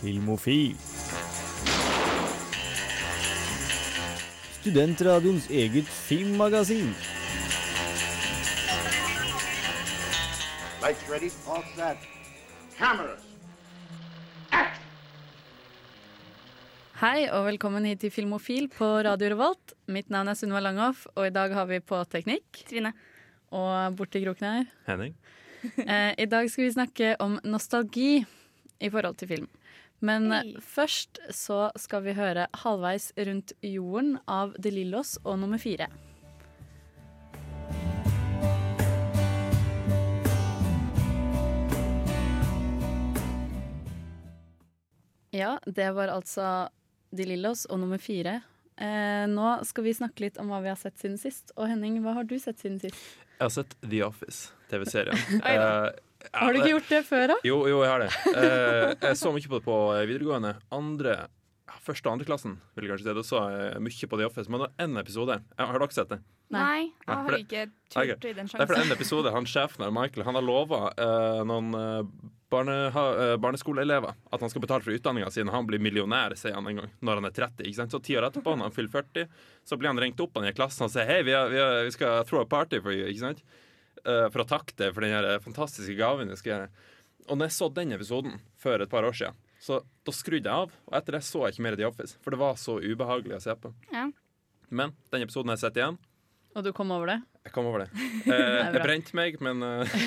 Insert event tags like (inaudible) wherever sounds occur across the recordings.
Filmofil. Studentradioens eget filmmagasin. Lights ready, all set. Cameras. Act! Hei og velkommen hit til Filmofil på Radio Revolt. Mitt navn er Sunniva Langhoff, og i dag har vi på teknikk. Trine. Og borti kroken her. Henning? Eh, I dag skal vi snakke om nostalgi i forhold til film. Men hey. Først så skal vi høre 'Halvveis rundt jorden' av De Lillos og nummer fire. Ja, det var altså De Lillos og nummer fire. Eh, nå skal vi snakke litt om hva vi har sett siden sist. Og Henning, hva har du sett siden sist? Jeg har sett The Office, TV-serien. (laughs) Eh, Har du ikke gjort det før, da? Jo, jo, jeg har det. Eh, jeg så mye på det på videregående. Andre, ja, Første og andre klassen vil jeg kanskje si. Da så jeg mye på The Office, men det var én episode. Jeg, har dere sett det? Nei. Jeg har ikke turt okay. i den sjansen. Det er en episode han sjefen her, Michael, han har lova eh, noen eh, barne, ha, eh, barneskoleelever at han skal betale for utdanninga si når han blir millionær, sier han en gang, når han er 30. ikke sant? Så ti år etterpå, når han fyller 40, så blir han ringt opp av den i klassen og sier hei, vi, vi, vi skal throw a party for you, ikke sant? Eh, for å takke deg for den fantastiske gaven jeg skal gjøre. Og når jeg så den episoden for et par år siden, så da skrudde jeg av, og etter det så jeg ikke mer i The Office, for det var så ubehagelig å se på. Ja. Men den episoden har jeg sett igjen. Og du kom over det? Jeg kom over det. (laughs) Eh, jeg brente meg, men eh,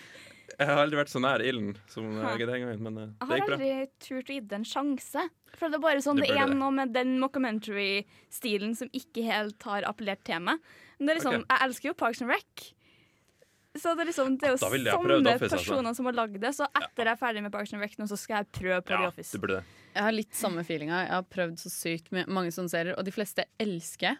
(laughs) Jeg har aldri vært så nær ilden som Ha. jeg er den gangen, men eh, Jeg det har gikk bra. aldri turt å gi det en sjanse. For det er bare sånn, Du det er noe med den mockumentary-stilen som ikke helt har appellert til meg. Men det er liksom, okay. Jeg elsker jo Parks and Rec. Så det er, liksom, det er jo sånne altså. personer som har lagd det. Så etter jeg er ferdig med Parks and Rec nå, så skal jeg prøve på The Office. Det det. Jeg har litt samme feelinga. Jeg har prøvd så sykt med mange sånne serier, og de fleste elsker jeg.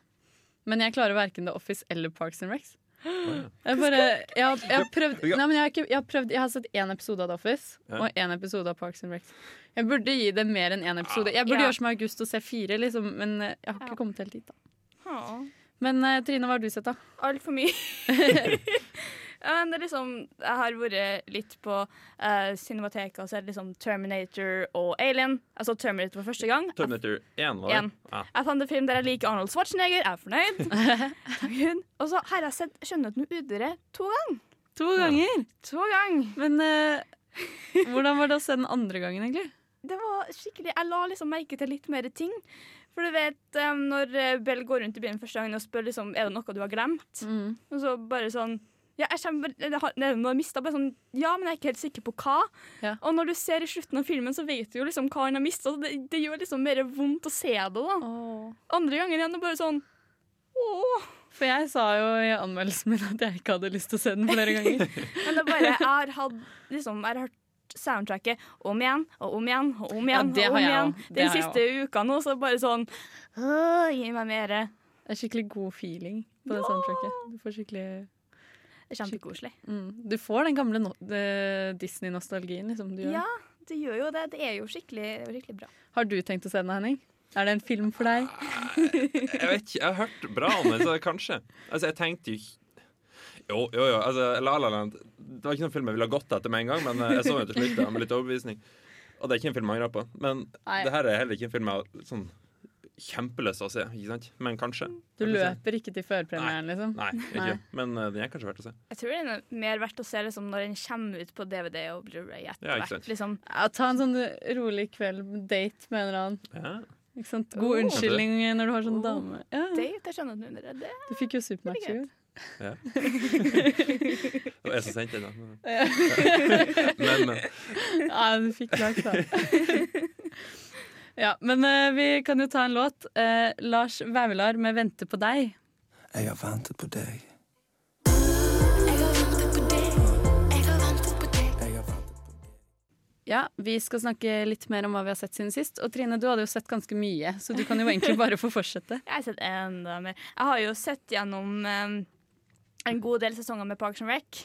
Men jeg klarer verken The Office eller Parks and Recs. Jeg, bare, jeg, har, jeg, har prøvd, nei, men jeg, har ikke, jeg, har prøvd, jeg har sett én episode av The Office og én episode av Parks and Recs. Jeg burde gi det mer enn én episode. Jeg burde Ja. gjøre som August og se fire, liksom, men eh, jeg har ikke kommet helt dit. da Men eh, Trine, hva har du sett, da? Altfor mye. (laughs) (laughs) Ja, men det er liksom, jeg har vært litt på uh, Cinemateket og sett liksom Terminator og Alien. Jeg så Terminator for første gang. Terminator 1, var det? En. Ja. Jeg fant en film der jeg liker Arnold Schwarzenegger. Jeg er fornøyd. (laughs) Og så har jeg sett Skjønnheten med udre to ganger. To ganger! To ganger. Men uh, hvordan var det å se den andre gangen, egentlig? Det var skikkelig Jeg la liksom merke til litt mer ting. For du vet, um, når eh, Bell går rundt i byen første gangen og spør liksom, er det noe du har glemt, Mm. og så bare sånn ja, jeg kommer, jeg, har- mistet, bare sånn, ja, men jeg er ikke helt sikker på hva. Ja. Og når du ser i slutten av filmen, så vet du jo liksom hva han har mista. Det, det gjør liksom mer vondt å se det. da. Åh. Andre ganger igjen er det bare sånn Åh. For jeg sa jo i anmeldelsen min at jeg ikke hadde lyst til å se den flere ganger. (laughs) Men det er bare, jeg har hatt liksom, jeg har hørt soundtracket om igjen og om igjen og om igjen. det og om jeg igjen. Den jeg siste uka nå, så bare sånn Gi meg mer. Det er skikkelig god feeling på det Ja. soundtracket. Du får skikkelig kjempekoselig. mm. Du får den gamle no Disney-nostalgien, liksom. Du gjør. Ja, det gjør jo det. Det er jo skikkelig, det skikkelig bra. Har du tenkt å se den, Henning? Er det en film for deg? Jeg vet ikke, jeg har hørt bra om den, så kanskje. Altså, jeg tenkte jo Jo, jo, jo. Altså, La La Land Det var ikke noen film jeg ville ha gått etter med en gang, men eh, jeg så den til slutt da, med litt overbevisning. Og det er ikke en film jeg angrer på. Men Nei. det her er heller ikke en film jeg sånn kjempelyst til å se. Ikke sant? Men kanskje. Du løper ikke til førpremieren, liksom? Nei, ikke. Men uh, den er kanskje verdt å se. Jeg tror den er mer verdt å se liksom, når den kommer ut på DVD og Blu-ray etter Ja, hvert. sant. Liksom. Ja, ta en sånn rolig kveld, date med en eller annen. Ja. Ikke sant? God Oh. unnskyldning når du har sånn Oh. dame. Ja, Date, jeg skjønner at du er redd. du fikk jo Supermatch i går. ja. (laughs) Det var jeg som sendte den, da. (laughs) Men men. Ja, du fikk lagt, det. (laughs) Ja, men uh, vi kan jo ta en låt. Uh, Lars Vaular med 'Vente på deg'. Jeg har ventet på deg. Ja, Vi skal snakke litt mer om hva vi har sett siden sist. Og Trine, du hadde jo sett ganske mye, så du kan jo egentlig bare få fortsette. Jeg har sett enda mer. Jeg har jo sett gjennom um, en god del sesonger med Parks and Rec.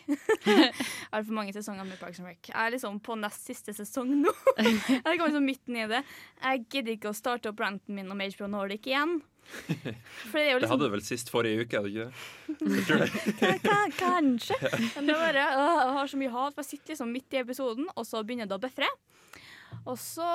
(laughs) Altfor mange sesonger med Parks and Rec. Jeg er liksom på nest siste sesong nå. (laughs) jeg er liksom midten i det. Jeg gidder ikke å starte opp ranten min om HBO Nordic igjen. For det er jo det liksom hadde du vel sist forrige uke, hadde du ikke det? (laughs) Kanskje. Men det er bare, åh, jeg har så mye hat, for jeg sitter liksom midt i episoden, og så begynner det å befre. Og så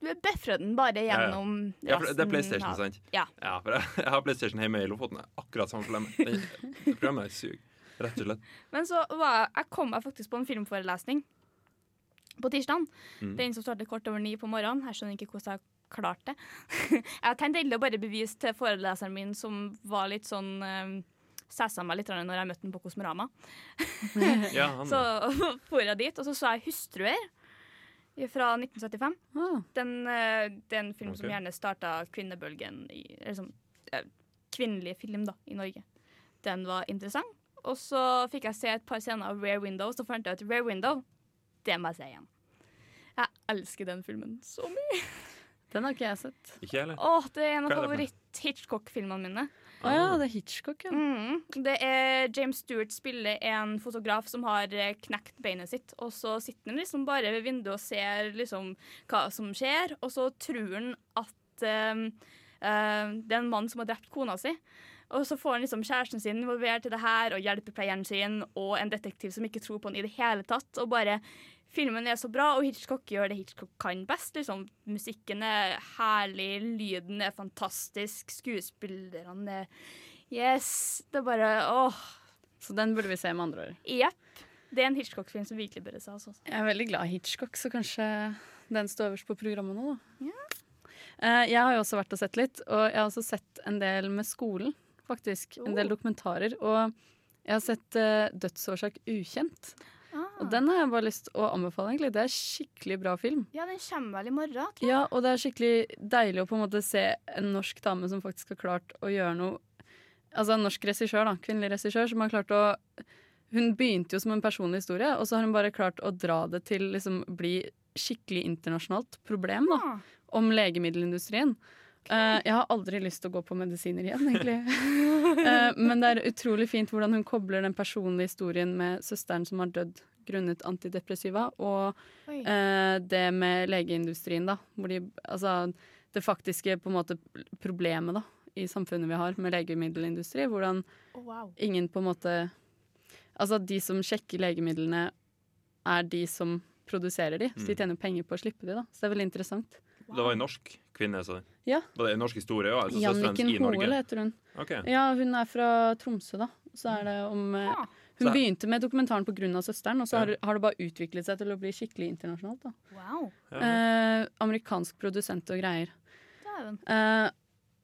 befrer den bare ja. gjennom Ja, for det er PlayStation, sant? Ja. ja for jeg, jeg har PlayStation hjemme i Lofoten. Akkurat samme problem. Det, programmet suger, rett og slett. Men så var jeg, kom jeg faktisk på en filmforelesning på tirsdag. Mm. Den som startet kort over ni på morgenen. Jeg skjønner ikke hvordan jeg klarte det. (laughs) jeg tenkte tenkt egentlig å bare bevise til foreleseren min, som var litt sånn um, Sæsa meg litt når jeg møtte den på Kosmorama. Ja, (laughs) Så (laughs) for jeg dit, og så så jeg 'Hustruer' fra 1975. Ah. Den, eh, det er en film som gjerne starta kvinnebølgen i eller som, eh, Kvinnelig film da, i Norge. Den var interessant. Og så fikk jeg se et par scener av Rare Window, så fant jeg ut Rare Window, det må jeg se igjen. Jeg elsker den filmen så mye. Den har ikke jeg sett. Ikke heller. Åh, det er en av favoritt-Hitchcock-filmene mine. Å ja, det er Hitchcock, ja. Mm. Det er James Stewart spiller en fotograf som har eh, knekt beinet sitt, og så sitter han liksom bare ved vinduet og ser liksom hva som skjer, og så tror han at um, uh, det er en mann som har drept kona si. Og så får han liksom kjæresten sin involvert i det her, og hjelpepleieren sin, og en detektiv som ikke tror på han i det hele tatt. Og bare Filmen er så bra, og Hitchcock gjør det Hitchcock kan best. Liksom. Musikken er herlig, lyden er fantastisk, skuespillerne er Yes. Det er bare åh. Så den burde vi se med andre ord. Jepp. Det er en Hitchcock-film som virkelig bør ses. Også. Jeg er veldig glad i Hitchcock, så kanskje den står øverst på programmet nå, da. Eh, jeg har jo også vært og sett litt, og jeg har også sett en del med skolen, faktisk. En del Oh. dokumentarer. Og jeg har sett eh, 'Dødsårsak ukjent'. Og den har jeg bare lyst til å anbefale, egentlig. Det er skikkelig bra film. Ja, den kommer vel i morgen. tror jeg. Ja, og det er skikkelig deilig å på en måte se en norsk dame som faktisk har klart å gjøre noe Altså en norsk regissør, da. Kvinnelig regissør som har klart å Hun begynte jo som en personlig historie, og så har hun bare klart å dra det til liksom bli skikkelig internasjonalt problem, da. ja. Om legemiddelindustrien. Eh, jeg har aldri lyst til å gå på medisiner igjen, egentlig. (laughs) Eh, men det er utrolig fint hvordan hun kobler den personlige historien med søsteren som har dødd grunnet antidepressiva, og eh, det med legeindustrien, da. Hvor de, altså, det faktiske på en måte problemet da, i samfunnet vi har med legemiddelindustri. Hvordan oh, wow. ingen på en måte Altså de som sjekker legemidlene, er de som produserer de. Så de Mm. tjener penger på å slippe de, da. Så det er veldig interessant. Det var en norsk kvinne, sa du? Ja. Var det en norsk historie òg? Altså, Janniken? Hoel heter hun. Okay. Ja, hun er fra Tromsø, da. Så er det om eh, Ah. Hun Så- begynte med dokumentaren pga. søsteren, og så Ja. har, har det bare utviklet seg til å bli skikkelig internasjonalt. da. wow. Ja. Eh, amerikansk produsent og greier. Eh,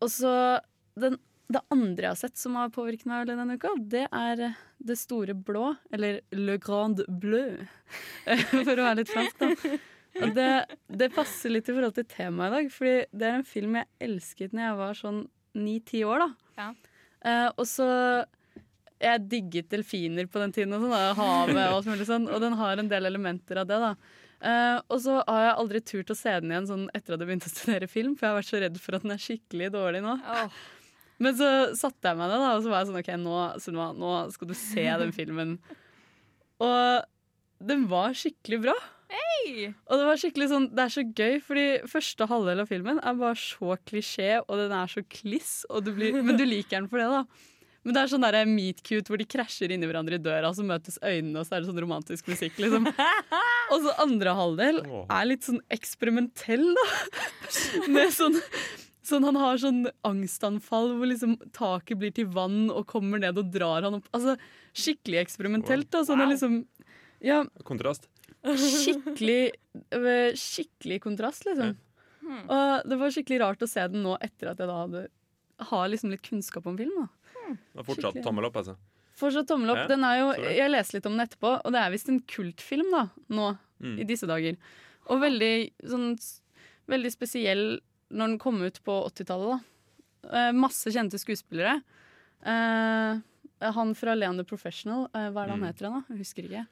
og så den, det andre jeg har sett som har påvirket meg veldig denne uka, det er eh, Det store blå, eller Le Grand Bleu, (laughs) for å være litt fransk, da. Og det, det passer litt i forhold til temaet i dag, Fordi det er en film jeg elsket når jeg var sånn ni-ti år. da. Ja. Eh, og så Jeg digget delfiner på den tiden, og sånn, da, havet og alt mulig sånn, og den har en del elementer av det. da. Uh, og så har jeg aldri turt å se den igjen sånn etter at jeg begynte å studere film, for jeg har vært så redd for at den er skikkelig dårlig nå. Oh. Men så satte jeg meg ned, da, og så var jeg sånn OK, nå, Sunniva, nå skal du se den filmen. Og den var skikkelig bra. Hey! Og det var skikkelig sånn, det er så gøy, fordi første halvdel av filmen er bare så klisjé, og den er så kliss, du blir, men du liker den for det, da. Men det er sånn der meet cute hvor de krasjer inni hverandre i døra, så møtes øynene, og så er det sånn romantisk musikk, liksom. (laughs) Og så andre halvdel er litt sånn eksperimentell, da. (laughs) Med sånn Sånn Han har sånn angstanfall hvor liksom taket blir til vann og kommer ned og drar han opp. Altså Skikkelig eksperimentelt. da Sånn er liksom Ja, Kontrast. skikkelig øh, Skikkelig kontrast, liksom. Og det var skikkelig rart å se den nå etter at jeg da hadde har liksom litt kunnskap om film. da Det er fortsatt Skikkelig. tommel opp, altså. Fortsatt tommel opp. Den er jo, jeg leste litt om den etterpå, og det er visst en kultfilm da nå Mm. i disse dager. Og veldig, sånn, veldig spesiell når den kom ut på 80-tallet. da. Eh, masse kjente skuespillere. Eh, han fra Leon the Professional, eh, hva er det han Mm. heter? han da? Jeg husker ikke.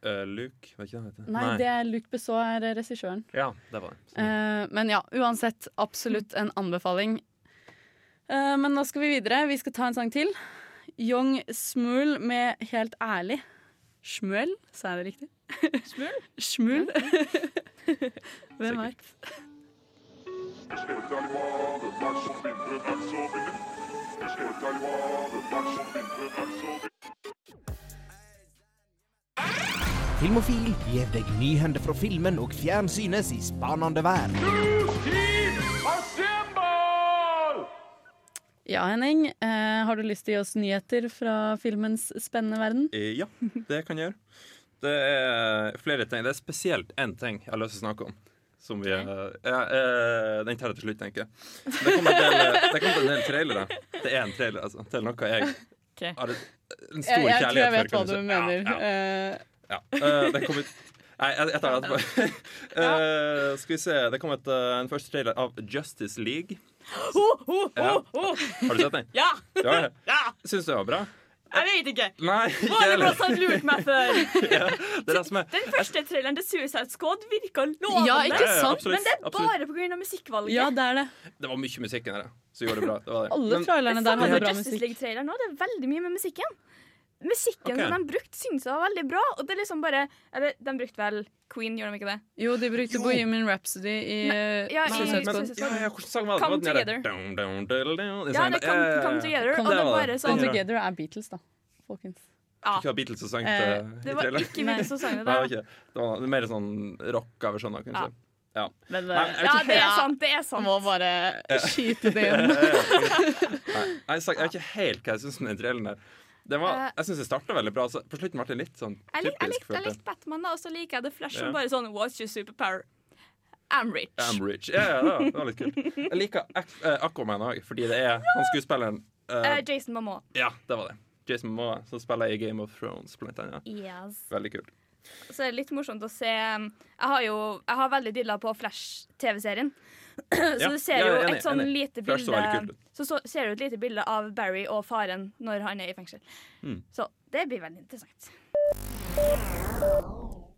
Uh, Luke, vet ikke hva han heter. Nei, det er Luke Besson er regissøren. Ja, det var det. Eh, men ja, uansett absolutt en anbefaling. Eh, men nå skal vi videre. Vi skal ta en sang til. Young Smul med Helt ærlig. Smøl, sa jeg det riktig? Smul? (laughs) Smul. (laughs) Hvem veit? Filmofil gir deg nyhender fra filmen og fjernsynets i spanende vær. Ja, Henning. Eh, har du lyst til å gi oss nyheter fra filmens spennende verden? Eh, Ja, det kan jeg gjøre. Det er flere ting. Det er spesielt én ting jeg har lyst til å snakke om. Som vi, eh, ja, eh, den tar jeg til slutt, tenker jeg. Det kommer en del, en del trailere. Det er en trailer altså, til noe jeg okay. har en stor Jeg, stor jeg tror jeg vet hva du mener. Ja, ja, Uh, ja. Uh, det kom ut Nei, jeg, jeg tar det etterpå. (laughs) (laughs) uh, skal vi se. Det kom et, en første trailer av Justice League. Ja. Har du sett den? Ja! Ja, ja! Syns du det var bra? Jeg vet ikke. Nei, ikke Hva er det som har lurt meg før? (laughs) Det er det som er Den første traileren til Suicide Squad virka lovende. Ja, ikke Ja, ja, sant? absolutt, Men det er absolutt. bare pga. musikkvalget. ja, det er det. Det var mye musikk i det som gjorde det bra. Det det. Alle trailerne der hadde bra musikk. Det er veldig mye med musikken. Musikken okay. som de brukte, syntes jeg var veldig bra. Og det er liksom bare Eller de brukte vel Queen, gjorde de ikke det? Jo, de brukte Bohemian Rhapsody i eh, ja, i- Suicide Squad. Ja, ja? Come Together. Ja, det er Come, Ja, ja, come ja. Together. Og det Together. bare Det Come sånn Together er Beatles, da. Folkens. ja, Ikke Beatles som sang Eh, Det var ikke Beatles som sang det. Det var mer sånn rocka versjoner, kanskje. Ja. Men Nei, Ja, det er sant. Det er sant. må bare skyte det (laughs) inn. Nei, jeg, vet ikke helt hva jeg syns om den traileren der. Var, Eh. jeg syns det starta veldig bra. Så på slutten ble det litt sånn lik- jeg typisk. likte følte likte Batman, da, og så liker jeg The Flash Ja. som bare sånn What's your superpower? I'm rich. I'm rich. Ja, ja, det var- litt kult. Jeg liker eh, Aquaman òg, fordi det er han skuespilleren uh, Jason Momoa. Ja, det var det. Jason Momoa, som spiller i Game of Thrones, blant annet. Yes. Veldig kult. Så det er litt morsomt å se um, Jeg har jo jeg har veldig dilla på Flash-TV-serien. Så Ja, du ser jo jeg er enig, et sånn enig. lite bilde. Så, så ser du et lite bilde av Barry og faren når han er i fengsel. Mm. Så det blir veldig interessant.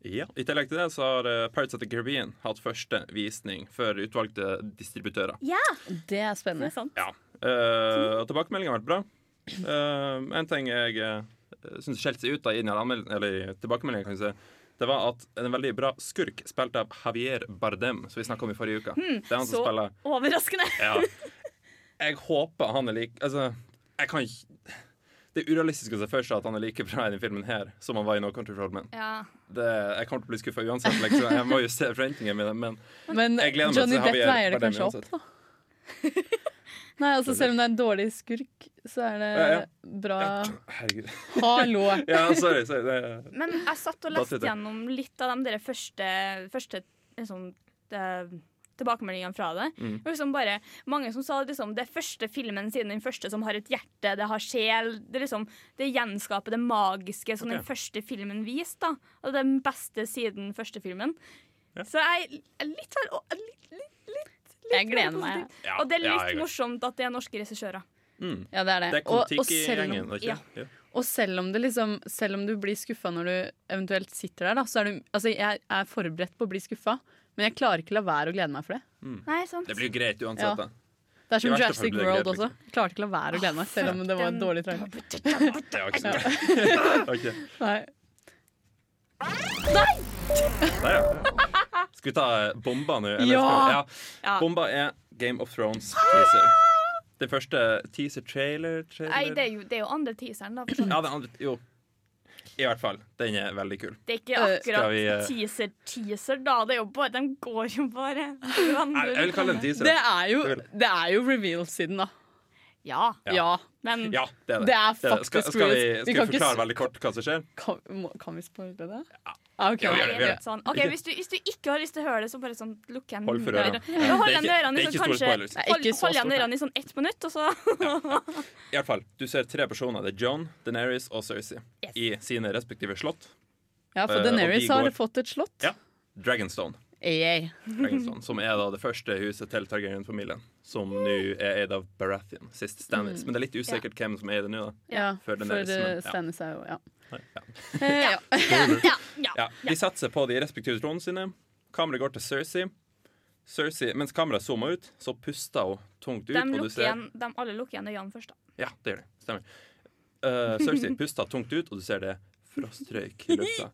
Ja. I tillegg til det så har eh, Pirates of the Caribbean hatt første visning for utvalgte distributører. Ja, Det er det er spennende. sant. Ja. Uh, og tilbakemeldinga har vært bra. Uh, en ting jeg uh, syns skjelte seg ut da, i i tilbakemeldinga, kan vi si, det var at en veldig bra skurk spilt av Javier Bardem, som vi snakka om i forrige uke. det er han som så- spiller Overraskende. (laughs) Ja. Jeg håper han er lik Altså, jeg kan ikke Det er urealistisk å se for seg at han er like bra i denne filmen her som han var i No Country for Old Men. Ja. Det, jeg kommer til å bli skuffa uansett. Liksom. Jeg må jo se forventningene mine, men Men Jeg gleder meg Johnny Depp veier det kanskje opp, da. (laughs) Nei, altså Selv om det er en dårlig skurk, så er det Ja, ja. bra Herregud. Hallo! (laughs) Ja, sorry. sorry. Det, Men jeg satt og leste gjennom litt av de der første, første liksom, det- tilbakemeldingene fra det. Mm. Og liksom bare, mange som sa liksom, det er første filmen siden den første som har et hjerte, det har sjel. Det, liksom, det gjenskaper det magiske som okay. den første filmen viste. da. Og den beste siden første filmen. Ja. Så jeg er litt litt, litt, litt Jeg gleder meg. Ja, Og det er litt morsomt at det er norske regissører. mm. Ja, det er det. det er Og, og, selv om, ja. Og selv om det liksom Selv om du blir skuffa når du eventuelt sitter der, da, så er du Altså, jeg er forberedt på å bli skuffa, men jeg klarer ikke la være å glede meg for det. Nei, sant? Det blir jo greit uansett, Ja. da. Det er som Jurassic World greit, også. Klarte ikke la være å glede meg, selv om det var en dårlig trailer. (laughs) (laughs) okay. Nei. Nei. Der, ja. Skal vi ta eh, bomba nå? Ja! ja. Ja. Bomba er Game of Thrones-teaser. Den første teaser-trailer Nei, det er jo, det er jo andre teaseren, da. Ja, den andre Jo. I hvert fall. Den er veldig kul. Det er ikke Øh, akkurat vi, eh, teaser-teaser, da. Det er jo bare, de går jo bare Nei, jeg vil kalle den teaser. Det er jo, Det er jo reveal-siden, da. Ja, Ja. Ja. men Ja, det er det. Det er det det. Skal, faktisk skal vi, skal Vi vi ikke forklare veldig kort hva som skjer? Kan, må, kan vi spoile det? Ja. Ok. Ja, gjør det, gjør litt sånn. Ok, hvis du, hvis du ikke har lyst til å høre det, så bare sånn lukk igjen Hold for ørene. Ja, Ja. hold igjen ørene i sånn kanskje spoilers. Hold, så hold igjen ørene i sånn ett minutt, og så I hvert fall, Du ser tre personer. Det er John, Deneris og Cersei Yes. i sine respektive slott. Ja, Eh, for Deneris de har fått et slott. Ja. Dragonstone. Dragonstone som er da det første huset til Targaryen-familien. Som nå er eid av Baratheon. Sist Stannis. Men det er litt usikkert hvem som er det nå. da Ja, For for men, uh, ja. Stannis er jo Ja. Ja. Eh, ja. Ja, ja. Ja, De satser på de respektive tronene sine. Kameraet går til Cersei. Cersei, Mens kameraet zoomer ut, så puster hun tungt ut. De og du lukker ser igjen, de alle lukker igjen øynene først, da. Ja, det gjør det. Stemmer. Uh, Cersei (laughs) puster tungt ut, og du ser det frostrøyk i lufta.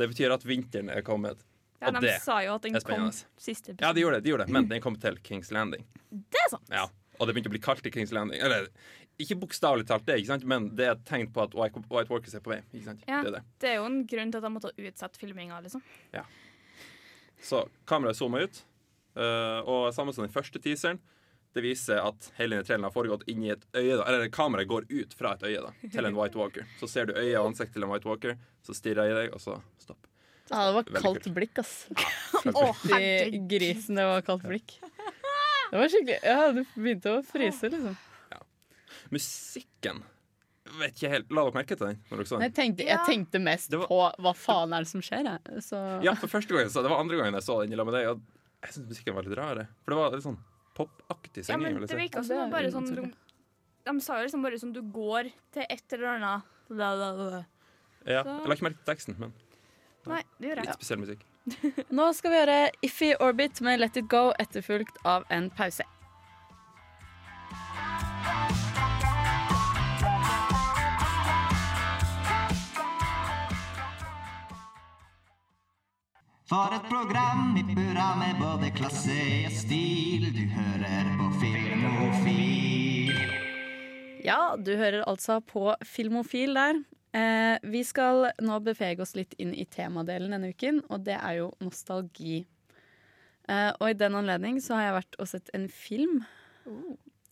Det betyr at vinteren er kommet. Ja, Og de det sa jo at den er kom siste Ja, de gjorde det, de gjorde det. men den kom til Kings Landing. Det er sant. Ja. Og det begynte å bli kaldt i Kings Landing. Eller Ikke bokstavelig talt det, ikke sant? men det er et tegn på at White, White Walkers er på vei. Ikke sant? Ja. Det er det. Det er jo en grunn til at de måtte utsette filminga, liksom. Så kameraet zoomer ut, uh, og samme som den første teaseren. Det viser at hele denne har foregått inni et øye. Da. Eller kameraet går ut fra et øye da, til en White Walker. Så ser du øyet og ansiktet til en White Walker, så stirrer jeg i deg, og så stopp. Ja, det var Veldig kaldt kult. blikk, ass. (laughs) Å, herregud. grisen, det var kaldt blikk. Det var skikkelig Ja, du begynte å fryse, liksom. Musikken Vet ikke helt. La dere merke til den? når dere så den? Jeg tenkte, jeg tenkte mest var- på hva faen er det som skjer, jeg. Så Ja, for første gang, så Det var andre gangen jeg så den i lag med deg. Og jeg syns musikken var litt rar. For det var litt sånn popaktig Ja, synging. men det virka som det bare sånn du, De sa jo liksom bare sånn du går til et eller annet la, la, la. Ja, så- jeg la ikke merke til teksten, men Nei, det litt jeg. spesiell musikk. (laughs) Nå skal vi gjøre Iffy Orbit med Let It Go, etterfulgt av en pause. For et program i burra med både klasse og stil. Du hører på Filmofil. Ja, du hører altså på Filmofil der. Eh, vi skal nå bevege oss litt inn i temadelen denne uken, og det er jo nostalgi. Eh, og i den anledning så har jeg vært og sett en film.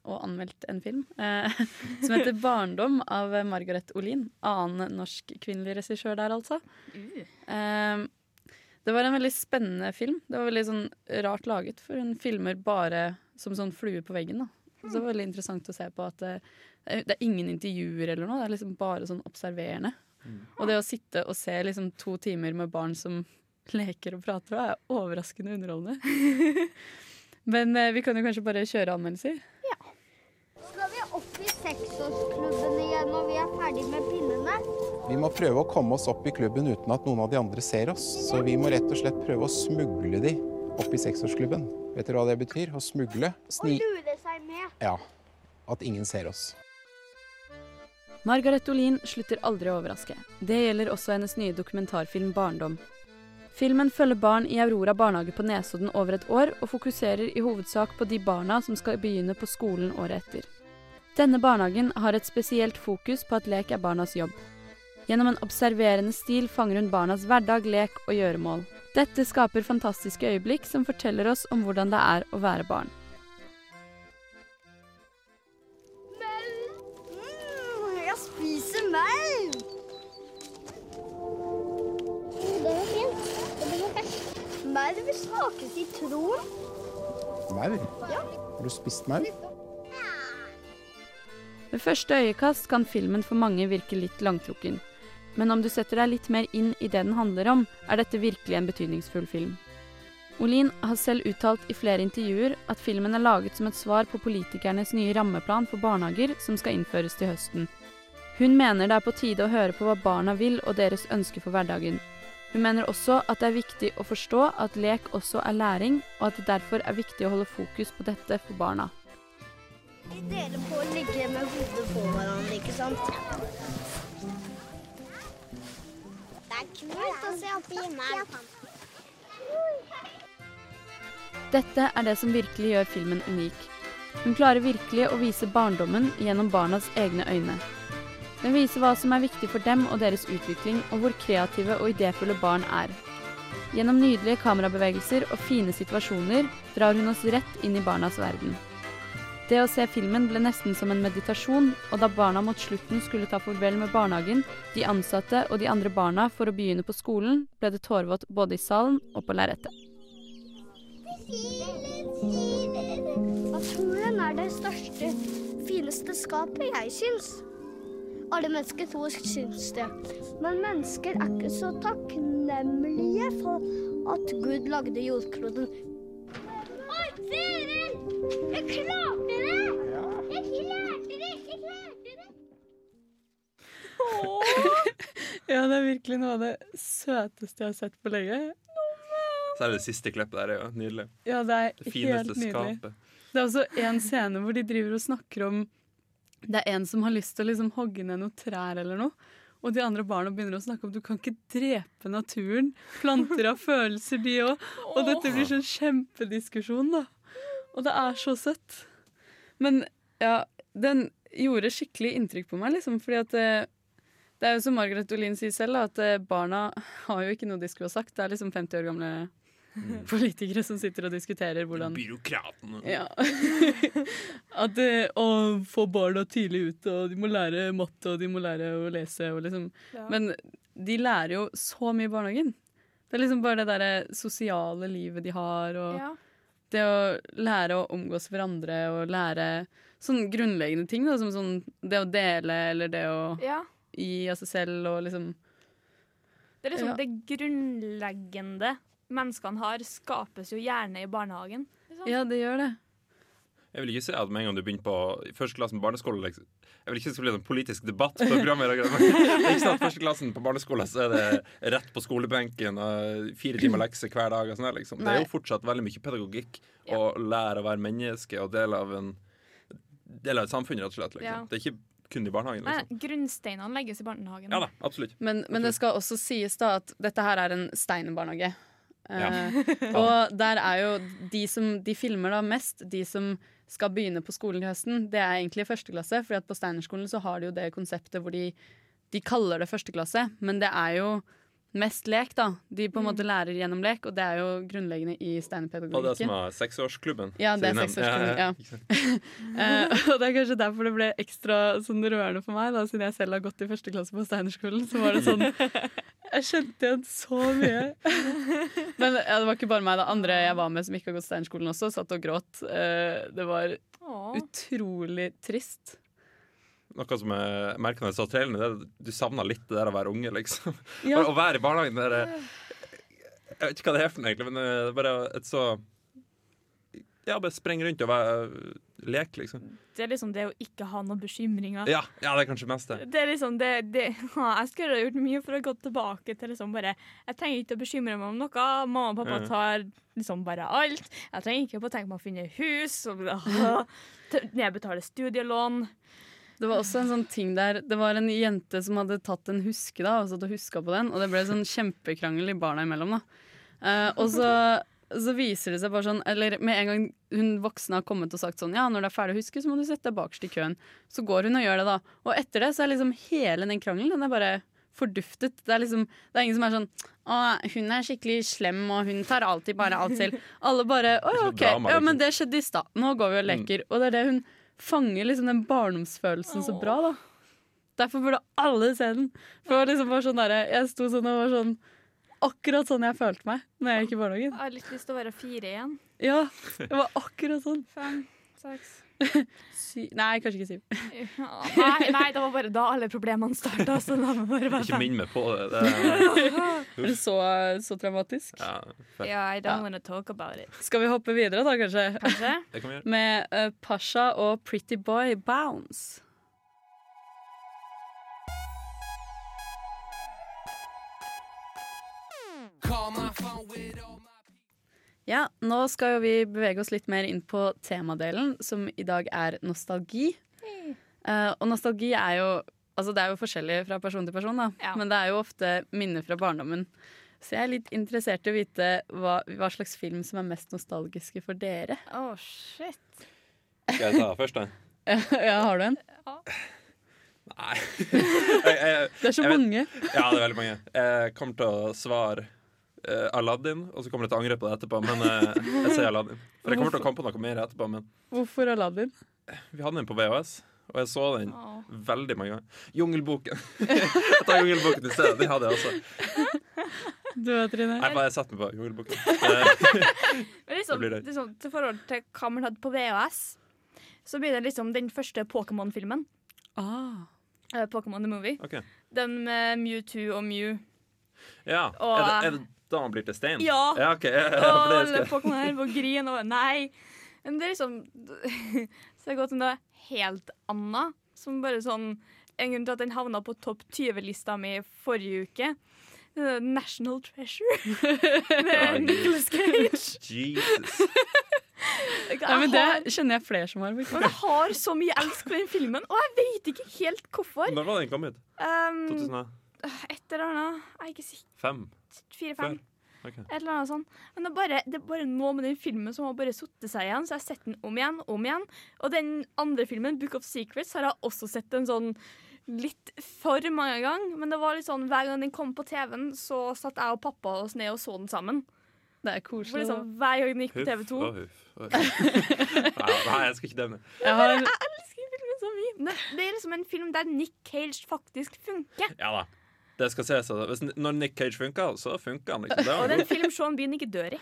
Og anmeldt en film eh, (laughs) som heter 'Barndom' av Margaret Olin. Annen norsk kvinnelig regissør der, altså. Eh, det var en veldig spennende film. Det var veldig sånn rart laget, for hun filmer bare som sånn flue på veggen. da. Så det var veldig interessant å se på at det, det er ingen intervjuer eller noe. Det er liksom bare sånn observerende. Og det å sitte og se liksom to timer med barn som (laughs) leker og prater, er overraskende underholdende. (laughs) Men eh, vi kan jo kanskje bare kjøre anmeldelser. Skal vi opp i seksårsklubben igjen når vi er ferdig med pinnene? Vi må prøve å komme oss opp i klubben uten at noen av de andre ser oss. Så vi må rett og slett prøve å smugle de opp i seksårsklubben. Vet dere hva det betyr? Å smugle? Og Sni... lure seg med. Ja. At ingen ser oss. Margaret Olin slutter aldri å overraske. Det gjelder også hennes nye dokumentarfilm 'Barndom'. Filmen følger barn i Aurora barnehage på Nesodden over et år, og fokuserer i hovedsak på de barna som skal begynne på skolen året etter. Denne barnehagen har et spesielt fokus på at lek er barnas jobb. Gjennom en observerende stil fanger hun barnas hverdag, lek og gjøremål. Dette skaper fantastiske øyeblikk som forteller oss om hvordan det er å være barn. Mm, jeg spiser maur! Sitron. Maur? Ja. Har du spist maur? Ved første øyekast kan filmen for mange virke litt langtrukken. Men om du setter deg litt mer inn i det den handler om, er dette virkelig en betydningsfull film. Olin har selv uttalt i flere intervjuer at filmen er laget som et svar på politikernes nye rammeplan for barnehager som skal innføres til høsten. Hun mener det er på tide å høre på hva barna vil og deres ønsker for hverdagen. Hun mener også at det er viktig å forstå at lek også er læring, og at det derfor er viktig å holde fokus på dette for barna. Vi deler på å ligge med hodet på hverandre, ikke sant? Det er kult å se opp i himmelen. Dette er det som virkelig gjør filmen unik. Hun klarer virkelig å vise barndommen gjennom barnas egne øyne. Den viser hva som er viktig for dem og deres utvikling, og hvor kreative og idéfulle barn er. Gjennom nydelige kamerabevegelser og fine situasjoner drar hun oss rett inn i barnas verden. Det å se filmen ble nesten som en meditasjon, og da barna mot slutten skulle ta farvel med barnehagen, de ansatte og de andre barna for å begynne på skolen, ble det tårevått både i salen og på lerretet. Naturen er det største, fineste skapet, jeg syns. Alle mennesker tror syns det. Men mennesker er ikke så takknemlige for at Gud lagde jordkloden. Oi! Jeg klarte det! Jeg klarte det! Jeg klarte det! Ja, det er virkelig noe av det søteste jeg har sett på lenge. Så er det det siste klippet der. er jo Nydelig. Ja, det er Det helt nydelig. skapet. Det er også en scene hvor de driver og snakker om Det er en som har lyst til å liksom hogge ned noen trær eller noe. Og de andre barna begynner å snakke om du kan ikke drepe naturen. Planter har følelser, de òg. Og dette blir sånn kjempediskusjon, da. Og det er så søtt. Men ja, den gjorde skikkelig inntrykk på meg, liksom, fordi at det, det er jo som Margaret Olin sier selv, da, at eh, barna har jo ikke noe de skulle ha sagt. Det er liksom 50 år gamle politikere som sitter og diskuterer hvordan Byråkratene. ja. (laughs) At det, å få barna tidlig ut, og de må lære matte, og de må lære å lese, og liksom Ja. Men de lærer jo så mye i barnehagen. Det er liksom bare det derre sosiale livet de har, og Ja. det å lære å omgås hverandre, og lære sånne grunnleggende ting, da, som sånn det å dele, eller det å ja. gi av seg selv, og liksom Det er liksom Ja. det grunnleggende menneskene har, skapes jo gjerne i barnehagen. Liksom. Ja, det gjør det. Jeg vil ikke si at med en gang du begynner på førsteklassen på barneskole liksom, Jeg vil ikke si det blir bli en politisk debatt på programmet. (laughs) ikke sånn at førsteklassen på barneskolen så er det rett på skolebenken og fire timer lekser hver dag. Og sånn, liksom. Det er jo fortsatt veldig mye pedagogikk å lære å være menneske og del av en del av et samfunn, rett og slett. Liksom. Ja. Det er ikke kun i barnehagen. Nei, Liksom. grunnsteinene legges i barnehagen. Ja da, absolutt. Men, men det skal også sies da at dette her er en steinerbarnehage. Ja. Eh, (laughs) og der er jo de som de filmer da mest, de som skal begynne på skolen i høsten, det er egentlig førsteklasse første klasse. For på Steinerskolen så har de jo det konseptet hvor de, de kaller det første klasse, men det er jo mest lek, da. De på en måte lærer gjennom lek, og det er jo grunnleggende i Og det som er seksårsklubben. Ja, det er seksårsklubben, ja. uh. (laughs) Eh, og det er kanskje derfor det ble ekstra sånn rørende for meg, da, siden jeg selv har gått i første klasse på Steinerskolen. Så var det sånn (laughs) Jeg kjente igjen så mye. (laughs) Men ja, det var ikke bare meg. da Andre jeg var med som ikke har gått Steinerskolen også, satt og gråt. Uh, det var Åh. utrolig trist. Noe som jeg merker når jeg så traileren, det er at du savner litt det der å være unge, liksom. Ja. Bare (laughs) Å være i barnehagen der, Jeg vet ikke hva det er for noe, egentlig, men det er bare et så Ja, bare springe rundt og være, leke, liksom. Det er liksom det å ikke ha noen bekymringer. Ja, ja, det er kanskje mest det. Det er liksom det, det (laughs) Jeg skulle ha gjort mye for å gå tilbake til liksom bare Jeg trenger ikke å bekymre meg om noe. Mamma og pappa tar liksom bare alt. Jeg trenger ikke å tenke meg å finne hus og (laughs) nedbetale studielån. Det var også en sånn ting der Det var en jente som hadde tatt en huske da og satt og huska på den, og det ble sånn kjempekrangel i barna imellom. da Uh, Og så, så viser det seg bare sånn Eller med en gang hun voksne har kommet og sagt sånn Ja, når det er ferdig å huske, så må du sette deg bakerst i køen. Så går hun og gjør det, da. Og etter det så er liksom hele den krangelen Den er bare forduftet. Det er liksom Det er ingen som er sånn Å, hun er skikkelig slem, og hun tar alltid bare alt selv. Alle bare Å ja, OK. Ja, men liksom. det skjedde i stad. Nå går vi og leker. Og det er det hun fanger liksom den barndomsfølelsen så bra, da. Derfor burde alle se den. For det var liksom bare sånn der, Jeg sto sånn og var sånn Akkurat sånn jeg følte meg når jeg gikk i barnehagen. Jeg har litt lyst til å være fire igjen. Ja, det var akkurat sånn. Fem, seks (laughs) nei, kanskje ikke syv. (laughs) Nei, nei, det var bare da alle problemene starta. Så la meg bare være Ikke minn meg på det. det er, det så, så traumatisk? ja. Yeah, I don't wanna talk about it. Skal vi hoppe videre, da, kanskje? Kanskje? (laughs) Det kan vi gjøre. Med uh, Pasha og Pretty Boy Bounce. Ja, nå skal jo vi bevege oss litt mer inn på temadelen, som i dag er nostalgi. Eh, og nostalgi er jo Altså det er jo forskjellig fra person til person, da. Ja. men det er jo ofte minner fra barndommen. Så jeg er litt interessert i å vite hva, hva slags film som er mest nostalgiske for dere. Oh, shit. Skal jeg ta først, da? (laughs) ja, har du en? Nei. (laughs) Jeg, jeg, Det er så mange. vet-. Ja, det er veldig mange. Jeg kommer til å svare eh, Aladdin, og så kommer jeg til å angre på det etterpå. Men uh, (laughs) jeg sier Aladdin. For jeg kommer til å komme på noe mer etterpå. Men Hvorfor Aladdin? vi hadde den på VHS, og jeg så den Åh. veldig mange ganger. Jungelboken. (laughs) jeg tar Jungelboken i stedet. Den hadde jeg også. (laughs) Du vet, Trine? Nei, bare sett meg på Jungelboken. Eh, Men liksom, Det det. liksom, til forhold til hva man hadde på VHS, så blir det liksom den første Pokémon-filmen. Ah. Pokémon the Movie. Okay. Den med Mewtwo og Mew. Ja. Og- Er det, er det da han blir til stein? Ja. ja okay. (laughs) Det alle Pokémon her på grin og Nei. Men det er liksom (laughs) Så det er godt om til noe helt anna. Som bare sånn En grunn til at den havna på topp 20-lista mi forrige uke. Er National Treasure (laughs) med Nicholas Cage. Jesus. Nei, men Det kjenner jeg flere som har. Men jeg har så mye elsk for den filmen, og jeg vet ikke helt hvorfor. Når var den kommet? Um, 2005? Et eller annet Jeg er ikke sikker. Fire-fem. Okay. Et eller annet sånt. Men det er, bare, det er bare noe med den filmen som har bare satt seg igjen, så jeg har sett den om igjen om igjen. Og den andre filmen, 'Book of Secrets', har jeg også sett en sånn litt for mange ganger. Men det var litt sånn, hver gang den kom på TV-en, så satt jeg og pappa oss ned og så den sammen. Det er For koselig. liksom, hver gang den gikk på TV2 huff. og huff. (laughs) Nei, nei, jeg skal ikke nevne. Jeg har, Jeg elsker filmen så mye. Det er liksom en film der Nick Cage faktisk funker. Ja da. Det skal ses at hvis, Når Nick Cage funker, så funker han. Liksom. Det Og er er film Sean Bean ikke dør i.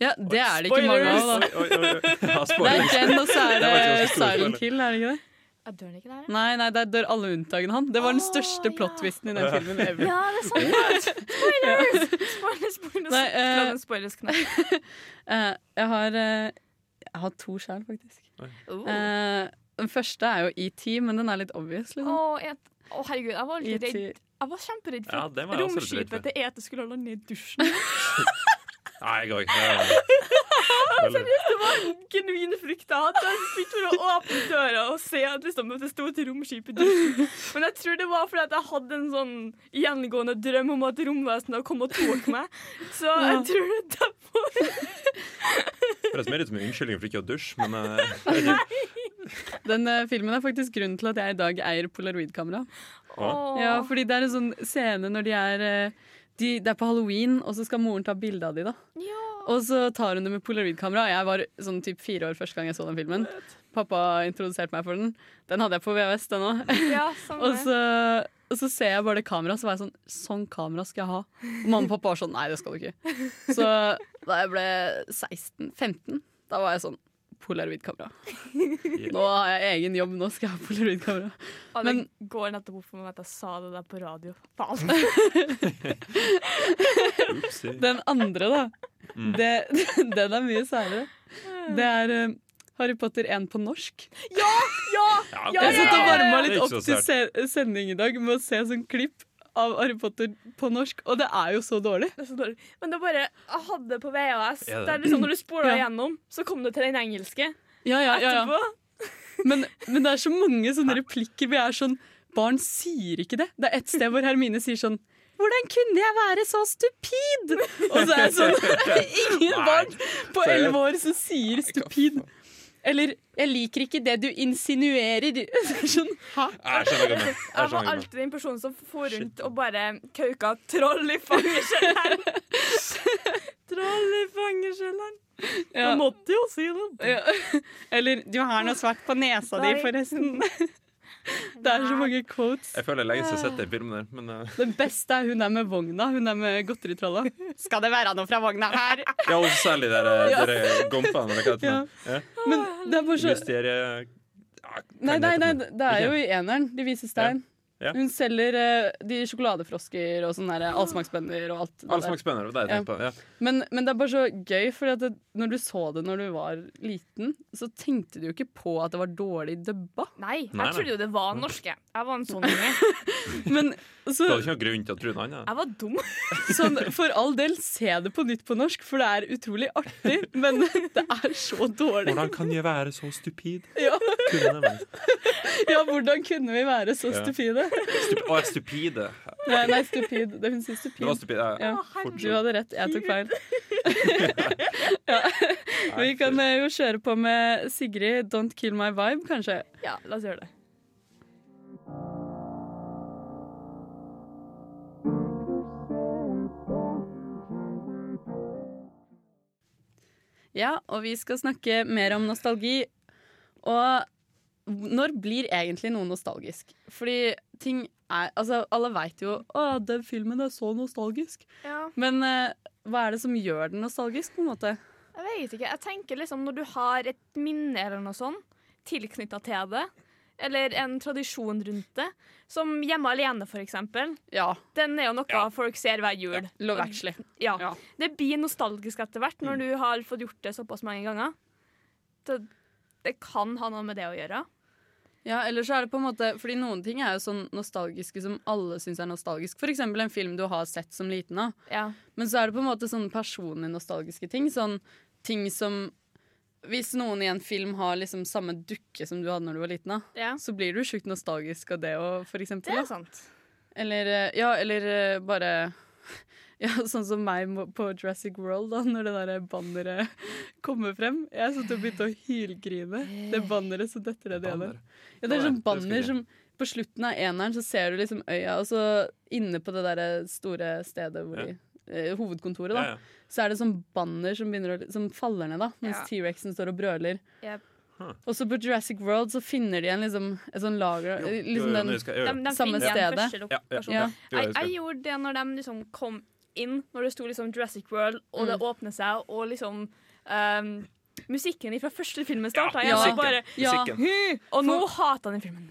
ja, det er det ikke mange av, da. Oi, oi, oi, oi. Ja, Det er den, og så er Det Silent. Kill, er det ikke det? Dør han ikke der? Nei, nei, der dør alle unntagen han. Det var den største ja. plot-twisten i den filmen ever. Ja, det er sant. (laughs) Spoilers! Spoilers, spoilers. Nei, uh, La den spoilers. (laughs) Eh, jeg har uh, Jeg har to sjæl, faktisk. Oh. Eh, den første er jo ET, men den er litt obvious. Liksom. Å, jeg- oh, herregud, jeg var litt redd. Jeg var kjemperedd for Ja, redd for. romskipet til ET skulle lande i dusjen. (laughs) Nei, jeg òg. (laughs) Seriøst, Det var en genuin frykt jeg hadde. Jeg begynte for å åpne døra og se at liksom, det sto et romskip i dusjen. Men jeg tror det var fordi at jeg hadde en sånn gjengående drøm om at romvesenet kom og tok meg. Så jeg tror det er derfor. Høres mer ut som en unnskyldning for ikke å dusje, men eh, (laughs) Den uh, filmen er faktisk grunnen til at jeg i dag eier polaroidkamera. Åh. Ja, fordi det er en sånn scene når de er eh, de, Det er på halloween, og så skal moren ta bilde av de da. Ja. Og så tar hun det med polaroidkamera. Jeg var sånn typ fire år første gang jeg så den filmen. Pappa introduserte meg for den. Den hadde jeg på VHS, den òg. Ja. Og så, og så ser jeg bare det kameraet, så var jeg sånn Sånn kamera skal jeg ha. Og mamma og pappa var sånn Nei, det skal du ikke. Så da jeg ble 16-15, da var jeg sånn Polaroidkamera. (laughs) Nå har jeg egen jobb, nå skal jeg ha polaroidkamera. Og det Men- går nettopp opp for meg at jeg sa det der på radio. Faen. Den andre, da. Mm. Det, (laughs) den er mye særere. Det er uh, Harry Potter 1 på norsk. Ja! Ja! Ja, ok. Jeg satt og varma litt opp til se sending i dag med å se sånn klipp av Harry Potter på norsk, og det er jo så dårlig. Det er så dårlig. Men det er bare Jeg hadde det på VHS. Ja, det? Der liksom Når du spoler Ja. igjennom, så kom du til den engelske Ja, ja, ja, ja. etterpå. Men, men det er så mange sånne replikker hvor jeg er sånn Barn sier ikke det. Det er et sted hvor Hermine sier sånn hvordan kunne jeg være så stupid? Og så er det sånn (laughs) Ingen barn på elleve år som sier stupid. Eller 'jeg liker ikke det du insinuerer'. (laughs) Er sånn, Hæ? Jeg mener. Jeg Jeg var alltid den personen som for rundt og bare kauka troll i fangekjelleren. (laughs) troll i fangekjelleren. Ja. Jeg måtte jo si det. Ja. (laughs) Eller 'du har noe svart på nesa di, forresten'. Det er så mange quotes. Jeg føler lenge siden jeg har sett den filmen der, men uh. Den beste er hun der med vogna. Hun der med godteritrolla. Skal det være noe fra vogna her? Ja, og særlig de der, Ja. de gompene, eller hva heter Ja. det? Ja. Men det er bare så Mysterie... Ja, Nei, nei, nei, det er jo i eneren. De viser stein. Ja. Hun selger eh, de sjokoladefrosker og sånne der allsmaksbønner og alt. det der. Allsmaksbønner, det var det jeg tenkte på. Ja. Men, men det er bare så gøy, for når du så det når du var liten, så tenkte du jo ikke på at det var dårlig dubba. Nei, Nei, jeg trodde jo det var norske. Jeg var en sånn (laughs) unge. Men Du så, hadde ikke noen grunn til å tro noe annet? Jeg var dum. (laughs) sånn, for all del, se det på nytt på norsk, for det er utrolig artig, men det er så dårlig. Hvordan kan jeg være så stupid? Ja, Kunne ja hvordan kunne vi være så Ja. stupide? Stup Å, stupide. Nei, nei stupid. Det hun sier stupid. Det stupid. Ja. Ja, du hadde rett. Jeg tok feil. (laughs) ja. Vi kan eh, jo kjøre på med Sigrid, 'Don't Kill My Vibe', kanskje. Ja, la oss gjøre det. Ja, og vi skal snakke mer om nostalgi. Og når blir egentlig noe nostalgisk? Fordi ting er Altså, alle veit jo Å, den filmen er så nostalgisk. Ja. Men eh, hva er det som gjør den nostalgisk, på en måte? Jeg vet ikke. Jeg tenker liksom når du har et minne eller noe sånt tilknytta til det, eller en tradisjon rundt det, som Hjemme alene, for eksempel. Ja. Den er jo noe Ja. folk ser hver jul. Love Actually. Ja. Ja. Det blir nostalgisk etter hvert når du har fått gjort det såpass mange ganger. Det, det kan ha noe med det å gjøre. Ja, eller så er det på en måte Fordi noen ting er jo sånn nostalgiske som alle syns er nostalgisk. For eksempel en film du har sett som liten. av. Ja. Men så er det på en måte sånne personlige nostalgiske ting. Sånn ting som Hvis noen i en film har liksom samme dukke som du hadde når du var liten, da, ja. så blir du sjukt nostalgisk av det òg, for Det er sant. Eller, eh, ja, eller eh, bare (laughs) Ja, Sånn som meg på Jurassic World, da, når det der banneret (laughs) kommer frem. Jeg satt og begynte å hylgrine. Det banneret som detter ned i ene. Ja, det er sånn banner som På slutten av eneren så ser du liksom øya, og så inne på det der store stedet hvor Ja. de eh, Hovedkontoret, da. Ja, ja. Så er det sånn banner som, å, som faller ned, da, mens Ja. T-rexen står og brøler. Yep. Huh. Og så på Jurassic World så finner de en liksom, et sånn lager Jo, jo, liksom jo, den, jo, jeg- De, de Samme igjen stedet. Ja, ja. Jeg Jeg, gjorde det når de liksom kom inn, når det sto liksom Jurassic World, og det Mm. åpner seg, og liksom um, Musikken fra første filmen starta. Ja, ja. bare Ja. Og nå hater han den filmen.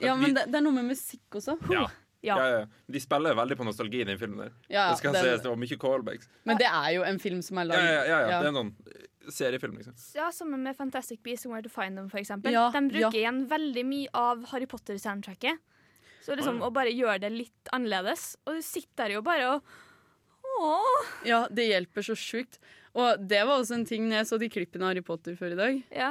Ja, men det, det er noe med musikk også. Ja. Ja. Ja, ja. De spiller veldig på nostalgi i den filmen. der Ja, Det skal den... sies, det var mye callbacks. Men det er jo en film som er Ja, ja, ja, ja. Ja. Det er noen seriefilm, liksom. Ja, Sammen med Fantastic Beasts and Where to Find Them. Ja, de bruker ja. igjen veldig mye av Harry Potter-soundtracket. Så liksom, å bare gjøre det litt annerledes. Og du sitter der jo bare og Åh. Ja, det hjelper så sjukt. Og det var også en ting når jeg så de klippene av Harry Potter før i dag. Ja.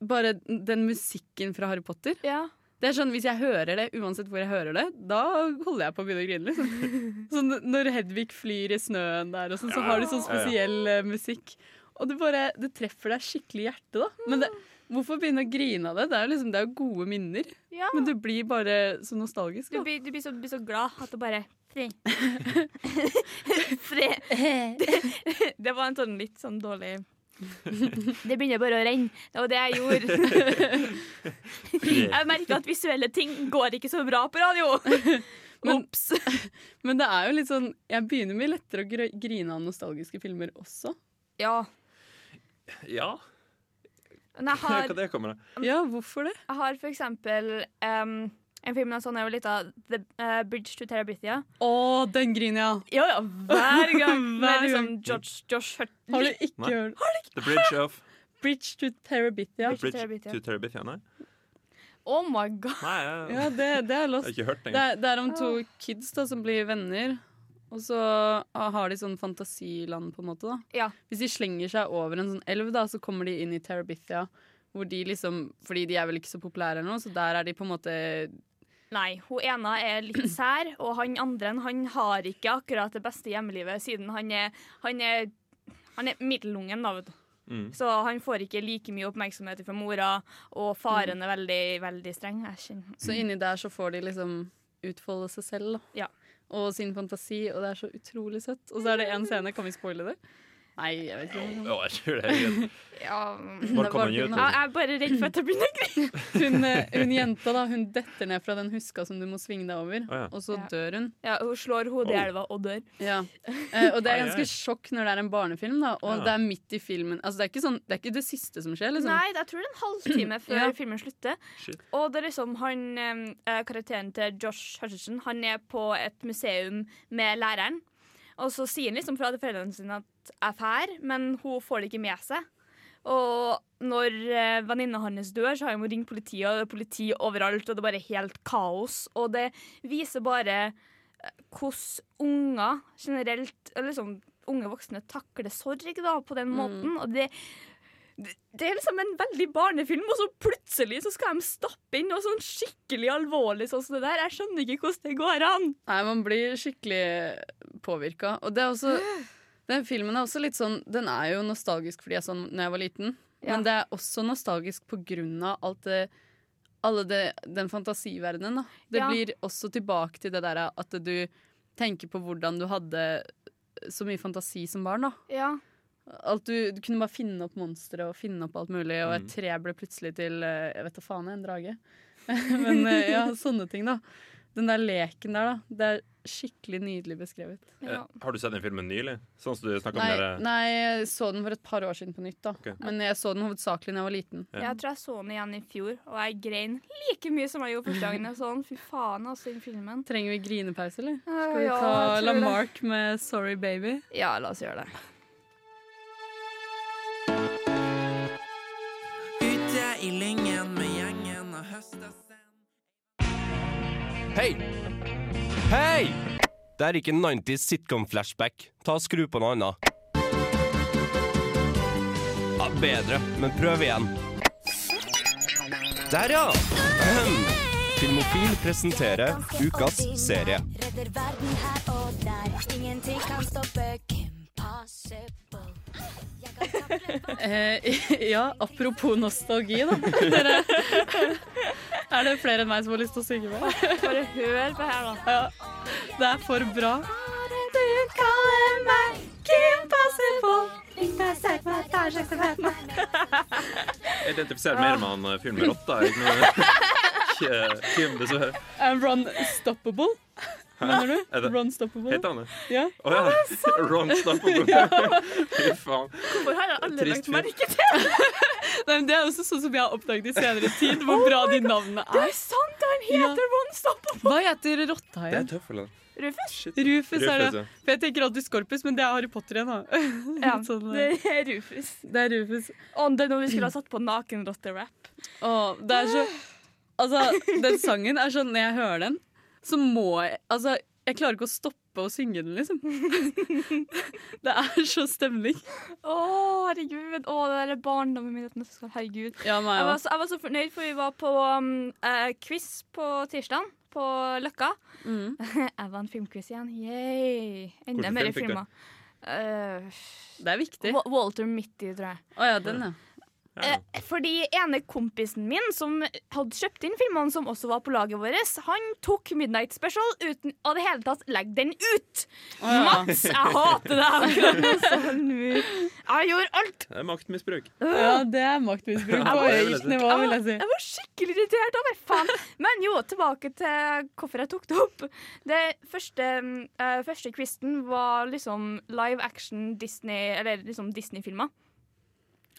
Bare den musikken fra Harry Potter. ja. Det er sånn, Hvis jeg hører det, uansett hvor jeg hører det, da holder jeg på å begynne å grine. liksom. (laughs) Sånn, når Hedvig flyr i snøen der, og sånn, så har de sånn spesiell uh, musikk. Og det bare, det treffer deg skikkelig i hjertet. da. Men det, hvorfor begynne å grine av det? Det er jo liksom, det er gode minner. ja. Men du blir bare så nostalgisk. Du da. blir, du blir, så, blir så glad at du bare Fri. (laughs) Fri. (laughs) Det var en sånn litt sånn dårlig (laughs) Det begynner bare å renne. Det var det jeg gjorde. Jeg merker at visuelle ting går ikke så bra på radio. (laughs) Men- Ops. (laughs) Men det er jo litt sånn, jeg begynner mye lettere å grine av nostalgiske filmer også. Ja. Ja, Men jeg hva det kommer av. Ja, hvorfor det? jeg har for eksempel um, en film jeg så da jeg var lita, The uh, Bridge to Terabithia. Å, den griner jeg av! Ja, ja, hver gang. (laughs) Hver Med liksom. Josh, Josh Hurt. Har du ikke Nei. hørt The Bridge of (gasps) Bridge to Terabithia? Bridge Bridge to Terabithia. Nei, Oh my god. nei ja, Ja, det, det er lost. ikke Det er, det er om to kids da som blir venner, og så ah, har de sånn fantasiland, på en måte. da. Ja. Hvis de slenger seg over en sånn elv, da, så kommer de inn i Terabithia. Hvor de liksom, fordi de er vel ikke så populære nå, så der er de på en måte Nei, hun ene er litt (clears throat) sær, og han andre han har ikke akkurat det beste hjemmelivet, siden han er, han er, han er middelungen, da, vet du. Mm. Så han får ikke like mye oppmerksomhet fra mora, og faren er veldig, veldig streng. Så inni der så får de liksom utfolde seg selv, da. Ja. Og sin fantasi, og det er så utrolig søtt. Og så er det én scene, kan vi spoile det? Nei, jeg vet ikke. Jo, jeg tror det er. Ja, Når kommer den ut? jeg jeg er bare redd for at jeg begynner å grine. Hun, eh, hun jenta da, hun detter ned fra den huska som du må svinge deg over, oh, ja. og så Ja. dør hun. Ja, hun slår hodet i Oh. elva og dør. Ja. Eh, og det er Ai, ai. ganske sjokk når det er en barnefilm, da, og Ja. det er midt i filmen. Altså, det, er ikke sånn, det er ikke det siste som skjer, liksom. Nei, jeg tror det er en halvtime (clears throat) før Ja. filmen slutter. Shit. Og det er liksom han, eh, karakteren til Josh Hutcherson Han er på et museum med læreren. Og så sier han liksom fra til foreldrene sine at jeg drar, men hun får det ikke med seg. Og når eh, venninna hans dør, så har hun ringt politiet, og det er politi overalt, og det er bare helt kaos. Og det viser bare eh, hvordan unger generelt, eller liksom unge voksne, takler sorg da, på den måten. Og det, det, det er liksom en veldig barnefilm, og så plutselig så skal de stappe inn noe sånn skikkelig alvorlig sånn som det der. Jeg skjønner ikke hvordan det går an. Nei, man blir skikkelig påvirka. Og det er også Den filmen er også litt sånn Den er jo nostalgisk fordi jeg sånn når da jeg var liten, Ja. men det er også nostalgisk på grunn av alt det alle det, den fantasiverdenen. Da. Det Ja. blir også tilbake til det der at du tenker på hvordan du hadde så mye fantasi som barn. da Ja. Du, du kunne bare finne opp monstre og finne opp alt mulig, og et Mm. tre ble plutselig til eh, Jeg vet da faen, en drage. (laughs) Men eh, ja, sånne ting, da. Den der leken der, da. Det er skikkelig nydelig beskrevet. ja. Eh, Har du sett den filmen nylig? Sånn som du snakka om Nei, dere nei, jeg så den for et par år siden på nytt, da. okay. Men jeg så den hovedsakelig da jeg var liten. Ja. Jeg tror jeg så den igjen i fjor, og jeg grein like mye som jeg gjorde første gangen jeg så den. Fy faen, altså, den filmen. Trenger vi grinepause, eller? Skal vi ta ja. Lamarck med 'Sorry Baby'? Ja, la oss gjøre det. Ute i lyngen med gjengen og høsta Hei! Hei! Det er ikke 90s sitcom-flashback. Ta og Skru på noe annet. Ja, bedre, men prøv igjen. Der, ja! Ahem. Filmofil presenterer ukas serie. Redder verden her og der. Ingenting kan stoppe (laughs) ja, apropos nostalgi, da. (laughs) Dere, er det flere enn meg som har lyst til å synge med? Bare hør på her, da. Ja, det er for bra. Du kaller meg Kim Possible. Jeg identifiserer mer med han eh, fyren med rotta. (laughs) Kim, dessverre. Uh, Ron Stoppable. Mener du? Ron Stoppable. Heter han det? Ja. Oh, ja. (laughs) (laughs) Ron Stoppable. (laughs) Ja. Fy faen. Hvorfor har jeg aldri Trist lagt merke til Nei, men det er også sånn som jeg har oppdaget i senere tid, hvor bra de navnene er. Det er. sant! Han heter Ron Stoppable! Hva heter rotta Det er tøffelen. Rufus? Rufus? Rufus er det. For jeg tenker alltid Skorpus, men det er Harry Potter igjen, da. Ja, Sånn, det eh, er Rufus. det er Rufus. Og det er når vi skulle ha satt på nakenrotte-rap. Oh, det er så (gasps) Altså, den sangen er sånn Når jeg hører den, så må jeg Altså, jeg klarer ikke å stoppe å synge den, liksom. (laughs) Det er så stemning. Å, herregud. Å, det der er barndommen min. Herregud. Ja, meg Jeg var, så, jeg var så fornøyd, for vi var på um, uh, quiz på tirsdag. På Løkka. Mm. (laughs) jeg vant filmquiz igjen. Yay. Enda mer filmer. Uh, Det er viktig. Walter Mitty, tror jeg. Oh, ja, den, ja. Ja. Eh, fordi ene kompisen min som hadde kjøpt inn filmene, som også var på laget vårt, han tok Midnight Special uten å det hele tatt legge den ut. Ah, ja. Mats, jeg hater deg (laughs) sånn. Jeg gjorde alt. Det er maktmisbruk. ja, det er maktmisbruk på høyt nivå, vil jeg si. Jeg var skikkelig irritert over faen. Men jo, tilbake til hvorfor jeg tok det opp. Det første, uh, første quizen var liksom live action Disney, eller liksom Disney-filmer.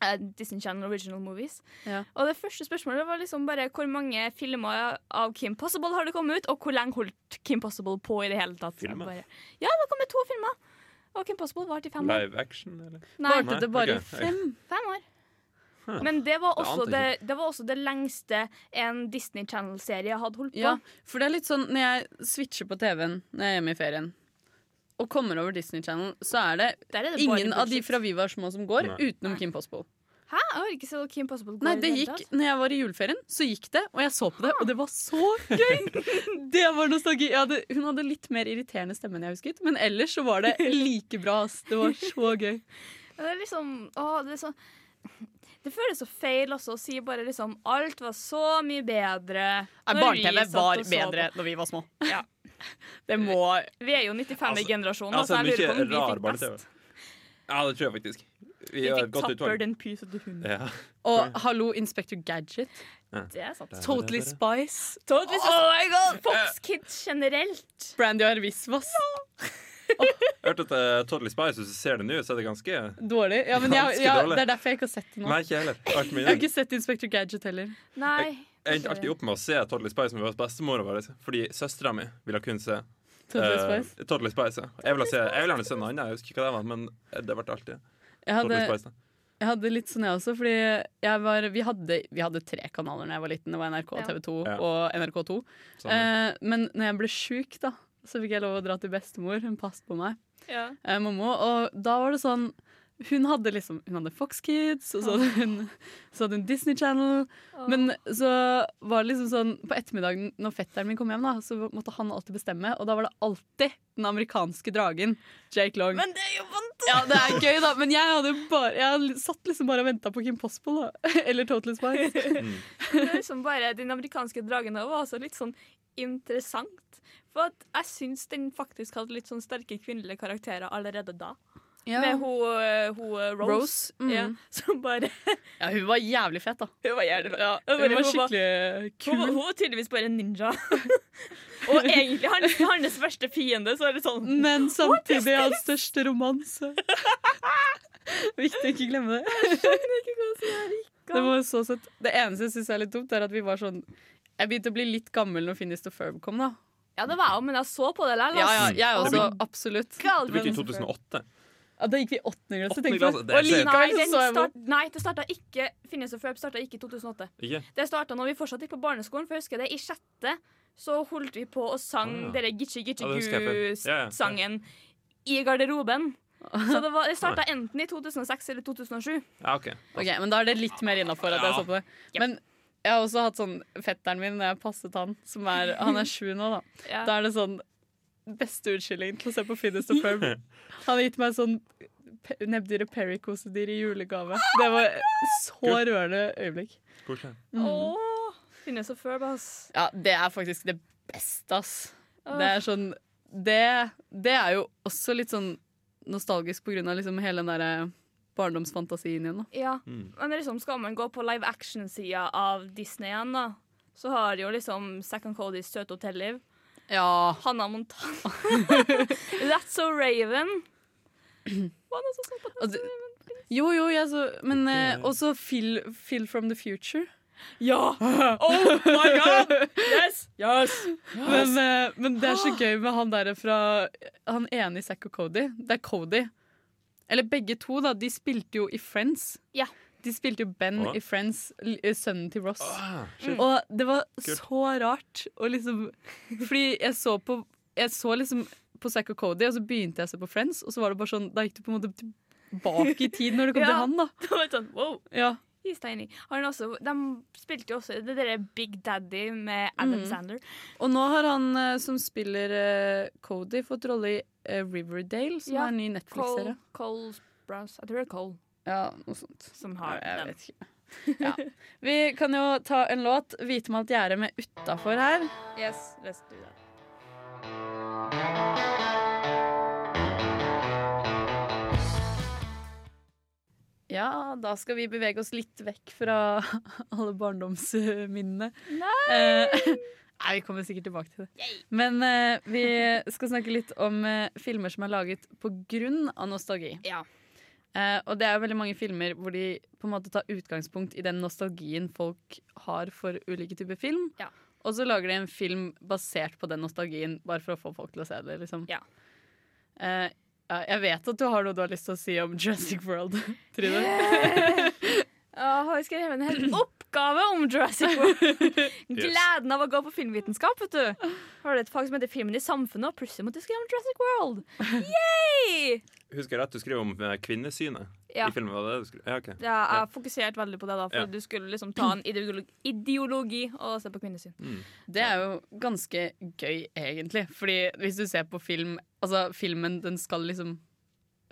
Eh, Disney Channel Original Movies. Ja. Og det første spørsmålet var liksom bare hvor mange filmer av Kim Possible har det kommet ut, og hvor lenge holdt Kim Possible på i det hele tatt. Filmer? Bare, ja, det har kommet to filmer. Og Kim Possible varte i fem år. Live action, eller? Nei, Varte det bare ok. i fem? fem år. Men det var, det, det var også det lengste en Disney Channel-serie hadde holdt på. Ja, for det er litt sånn når jeg switcher på TV-en når jeg er hjemme i ferien, og kommer over Disney Channel, så er det, er det ingen av de fra Vi var små som går, Nei. utenom Kim Possible. Hæ? Jeg har ikke sett Kim Possible gå Nei, i det hele gikk tatt. når jeg var i juleferien, så gikk det, og jeg så på det, og det var så gøy! (laughs) Det var nostalgi. Hadde, hun hadde litt mer irriterende stemme enn jeg husket, men ellers så var det like bra. ass. Det var så gøy. (laughs) Det er liksom Å, det er så Det føles så feil også å si bare liksom Alt var så mye bedre. når Barne-TV var bedre Da når vi var små. Ja. (laughs) Det må Vi er jo 95-generasjonen, Altså, så jeg lurer på om vi fikk best. Ja, det tror jeg faktisk. Vi Vi fikk Tapper den pysete hunden. Ja. Og hallo, Inspector Gadget. Det er sant. Totally Spice. Totally Oh my god! Fox Kids generelt. Brandy og Arvisvas. Oh. hørte at uh, Totally Spice, hvis du ser det nå, så er det ganske Dårlig. Ja, men jeg, ja, dårlig. det er derfor jeg ikke har sett det nå. Nei, ikke heller. Jeg har ikke sett Inspector Gadget heller. Nei. Jeg endte alltid opp med å se Totally Spice med bestemora bestemor, fordi søstera mi ville kun se Totally eh, Spice. Totally Spice. ja. Jeg ville se, jeg ville gjerne se noe annet, jeg husker ikke hva det var, men det ble alltid Jeg hadde, Totally Spice. da. jeg hadde litt sånn jeg også, fordi jeg var, vi, hadde, vi hadde tre kanaler da jeg var liten. Det var NRK, TV 2 Ja. og NRK2. Sånn. Eh, men når jeg ble sjuk, da, så fikk jeg lov å dra til bestemor. Hun passet på meg. Ja. eh, mamma, og da var det sånn hun hadde liksom Hun hadde Fox Kids, og så hadde hun, så hadde hun Disney Channel. Men så var det liksom sånn på ettermiddagen når fetteren min kom hjem, da, så måtte han alltid bestemme, og da var det alltid den amerikanske dragen. Jake Long. Men det er jo vant ja, det er gøy, da, men jeg hadde bare Jeg hadde satt liksom bare og venta på Kim Possible, da. (laughs) Eller Totally Spice. (laughs) Mm. Det er liksom bare Den amerikanske dragen også var også litt sånn interessant. For at jeg syns den faktisk hadde litt sånn sterke kvinnelige karakterer allerede da. Ja. Med hun, eh, hun eh, Rose. Rose, mm. ja, (laughs) som bare ja, hun var jævlig fet, da. Hun var jævlig Ja, Hun hun var skikkelig Hun, kul. Hun, hun var tydeligvis bare en ninja. (laughs) Og egentlig hans, hans verste fiende, så er det sånn Men samtidig hans største romanse. (laughs) Viktig å ikke glemme det. Det var så søtt. Det eneste jeg syns er litt dumt, er at vi var sånn Jeg begynte å bli litt gammel når Finnis the Ferb kom, da. Ja, det var jeg, men jeg så på det likevel. Ja, ja, jeg også. Absolutt. Det begynte i men- 2008. Ja, da gikk vi i åttende klasse, tenkte Og sent. Nei, så jeg start, nei, det starta ikke Finnes og Ferb starta ikke i 2008. Ikke? Det starta når vi fortsatt gikk på barneskolen, for jeg husker det i sjette så holdt vi på og sang oh, ja. dere Gitchi Gitchi jeg før. Ja, ja, ja. Gu-sangen i garderoben. Så det, var- det starta enten i 2006 eller 2007. Ja, OK. Ok, men da er det litt mer innafor at jeg så på det. Men jeg har også hatt sånn fetteren min når jeg passet han, som er Han er sju nå, da. Ja. Da er det sånn beste unnskyldningen til å se på finnes og Ferb. (laughs) Han har gitt meg sånn nebbdyret Perry-kosedyr i julegave. Det var så rørende øyeblikk. Mm. Åh, Finnes og før, ass. Ja, det er faktisk det beste, ass. Det er sånn Det, det er jo også litt sånn nostalgisk på grunn av liksom hele den derre barndomsfantasien igjen. Da. Ja, men liksom skal man gå på live action-sida av Disney igjen, da, så har jo liksom Second Codys Søte hotellliv. Ja. Hanna Montana. (laughs) That's So Raven. Det- Jo, jo, jeg så Men eh, også Phil, Phil from the Future. Ja! Oh my god! Yes! Yes! Men, eh, men det er så (gasps) gøy med han der fra Han ene i Zack og Cody. Det er Cody. Eller begge to, da. De spilte jo i Friends. Ja. De spilte jo Ben Å. i Friends, eh, sønnen til Ross. shit. Og det var Kult. så rart å liksom Fordi jeg så på Jeg så liksom på Zack og Cody, og så begynte jeg å se på Friends, og så var det bare sånn Da gikk du på en måte tilbake i tid når det kom (laughs) Ja. til han, da. (laughs) Det var sånn, wow. Ja. He's tiny. Han også, de spilte jo også det derre Big Daddy med Adam Mm. Sander. Og nå har han eh, som spiller uh, Cody, fått rolle i uh, Riverdale, som Ja, er en ny Netflix-serie. Cole, Cole Browns. Jeg tror det er Cole Ja, noe sånt. som har Ja, den. Ja. Vi kan jo ta en låt, 'Vite med alt med utafor her. Yes, let's do that. Ja, da skal vi bevege oss litt vekk fra (laughs) alle barndomsminnene. Nei! Eh, (laughs) Nei, vi kommer sikkert tilbake til det. Men eh, vi skal snakke litt om eh, filmer som er laget på grunn av nostalgi. Ja. Eh, og det er jo veldig mange filmer hvor de på en måte tar utgangspunkt i den nostalgien folk har for ulike typer film. Ja. Og så lager de en film basert på den nostalgien, bare for å få folk til å se det. liksom. Ja. Eh, ja, jeg vet at du har noe du har lyst til å si om Jurassic World, (laughs) Trine. (laughs) Jeg har skrevet en hel oppgave om Jurassic World. (laughs) Gleden av å gå på filmvitenskap, vet du. Har du et fag som heter Filmen i samfunnet, og plutselig måtte du skrive om Jurassic World. Yay! Husker jeg rett du skrev om eh, kvinnesynet Ja. i filmen? Var det du? Ja, okay. Ja, jeg har fokusert veldig på det, da, for Ja. du skulle liksom ta en ideologi, ideologi og se på kvinnesyn. Mm. Det er jo ganske gøy, egentlig. Fordi hvis du ser på film Altså, filmen den skal liksom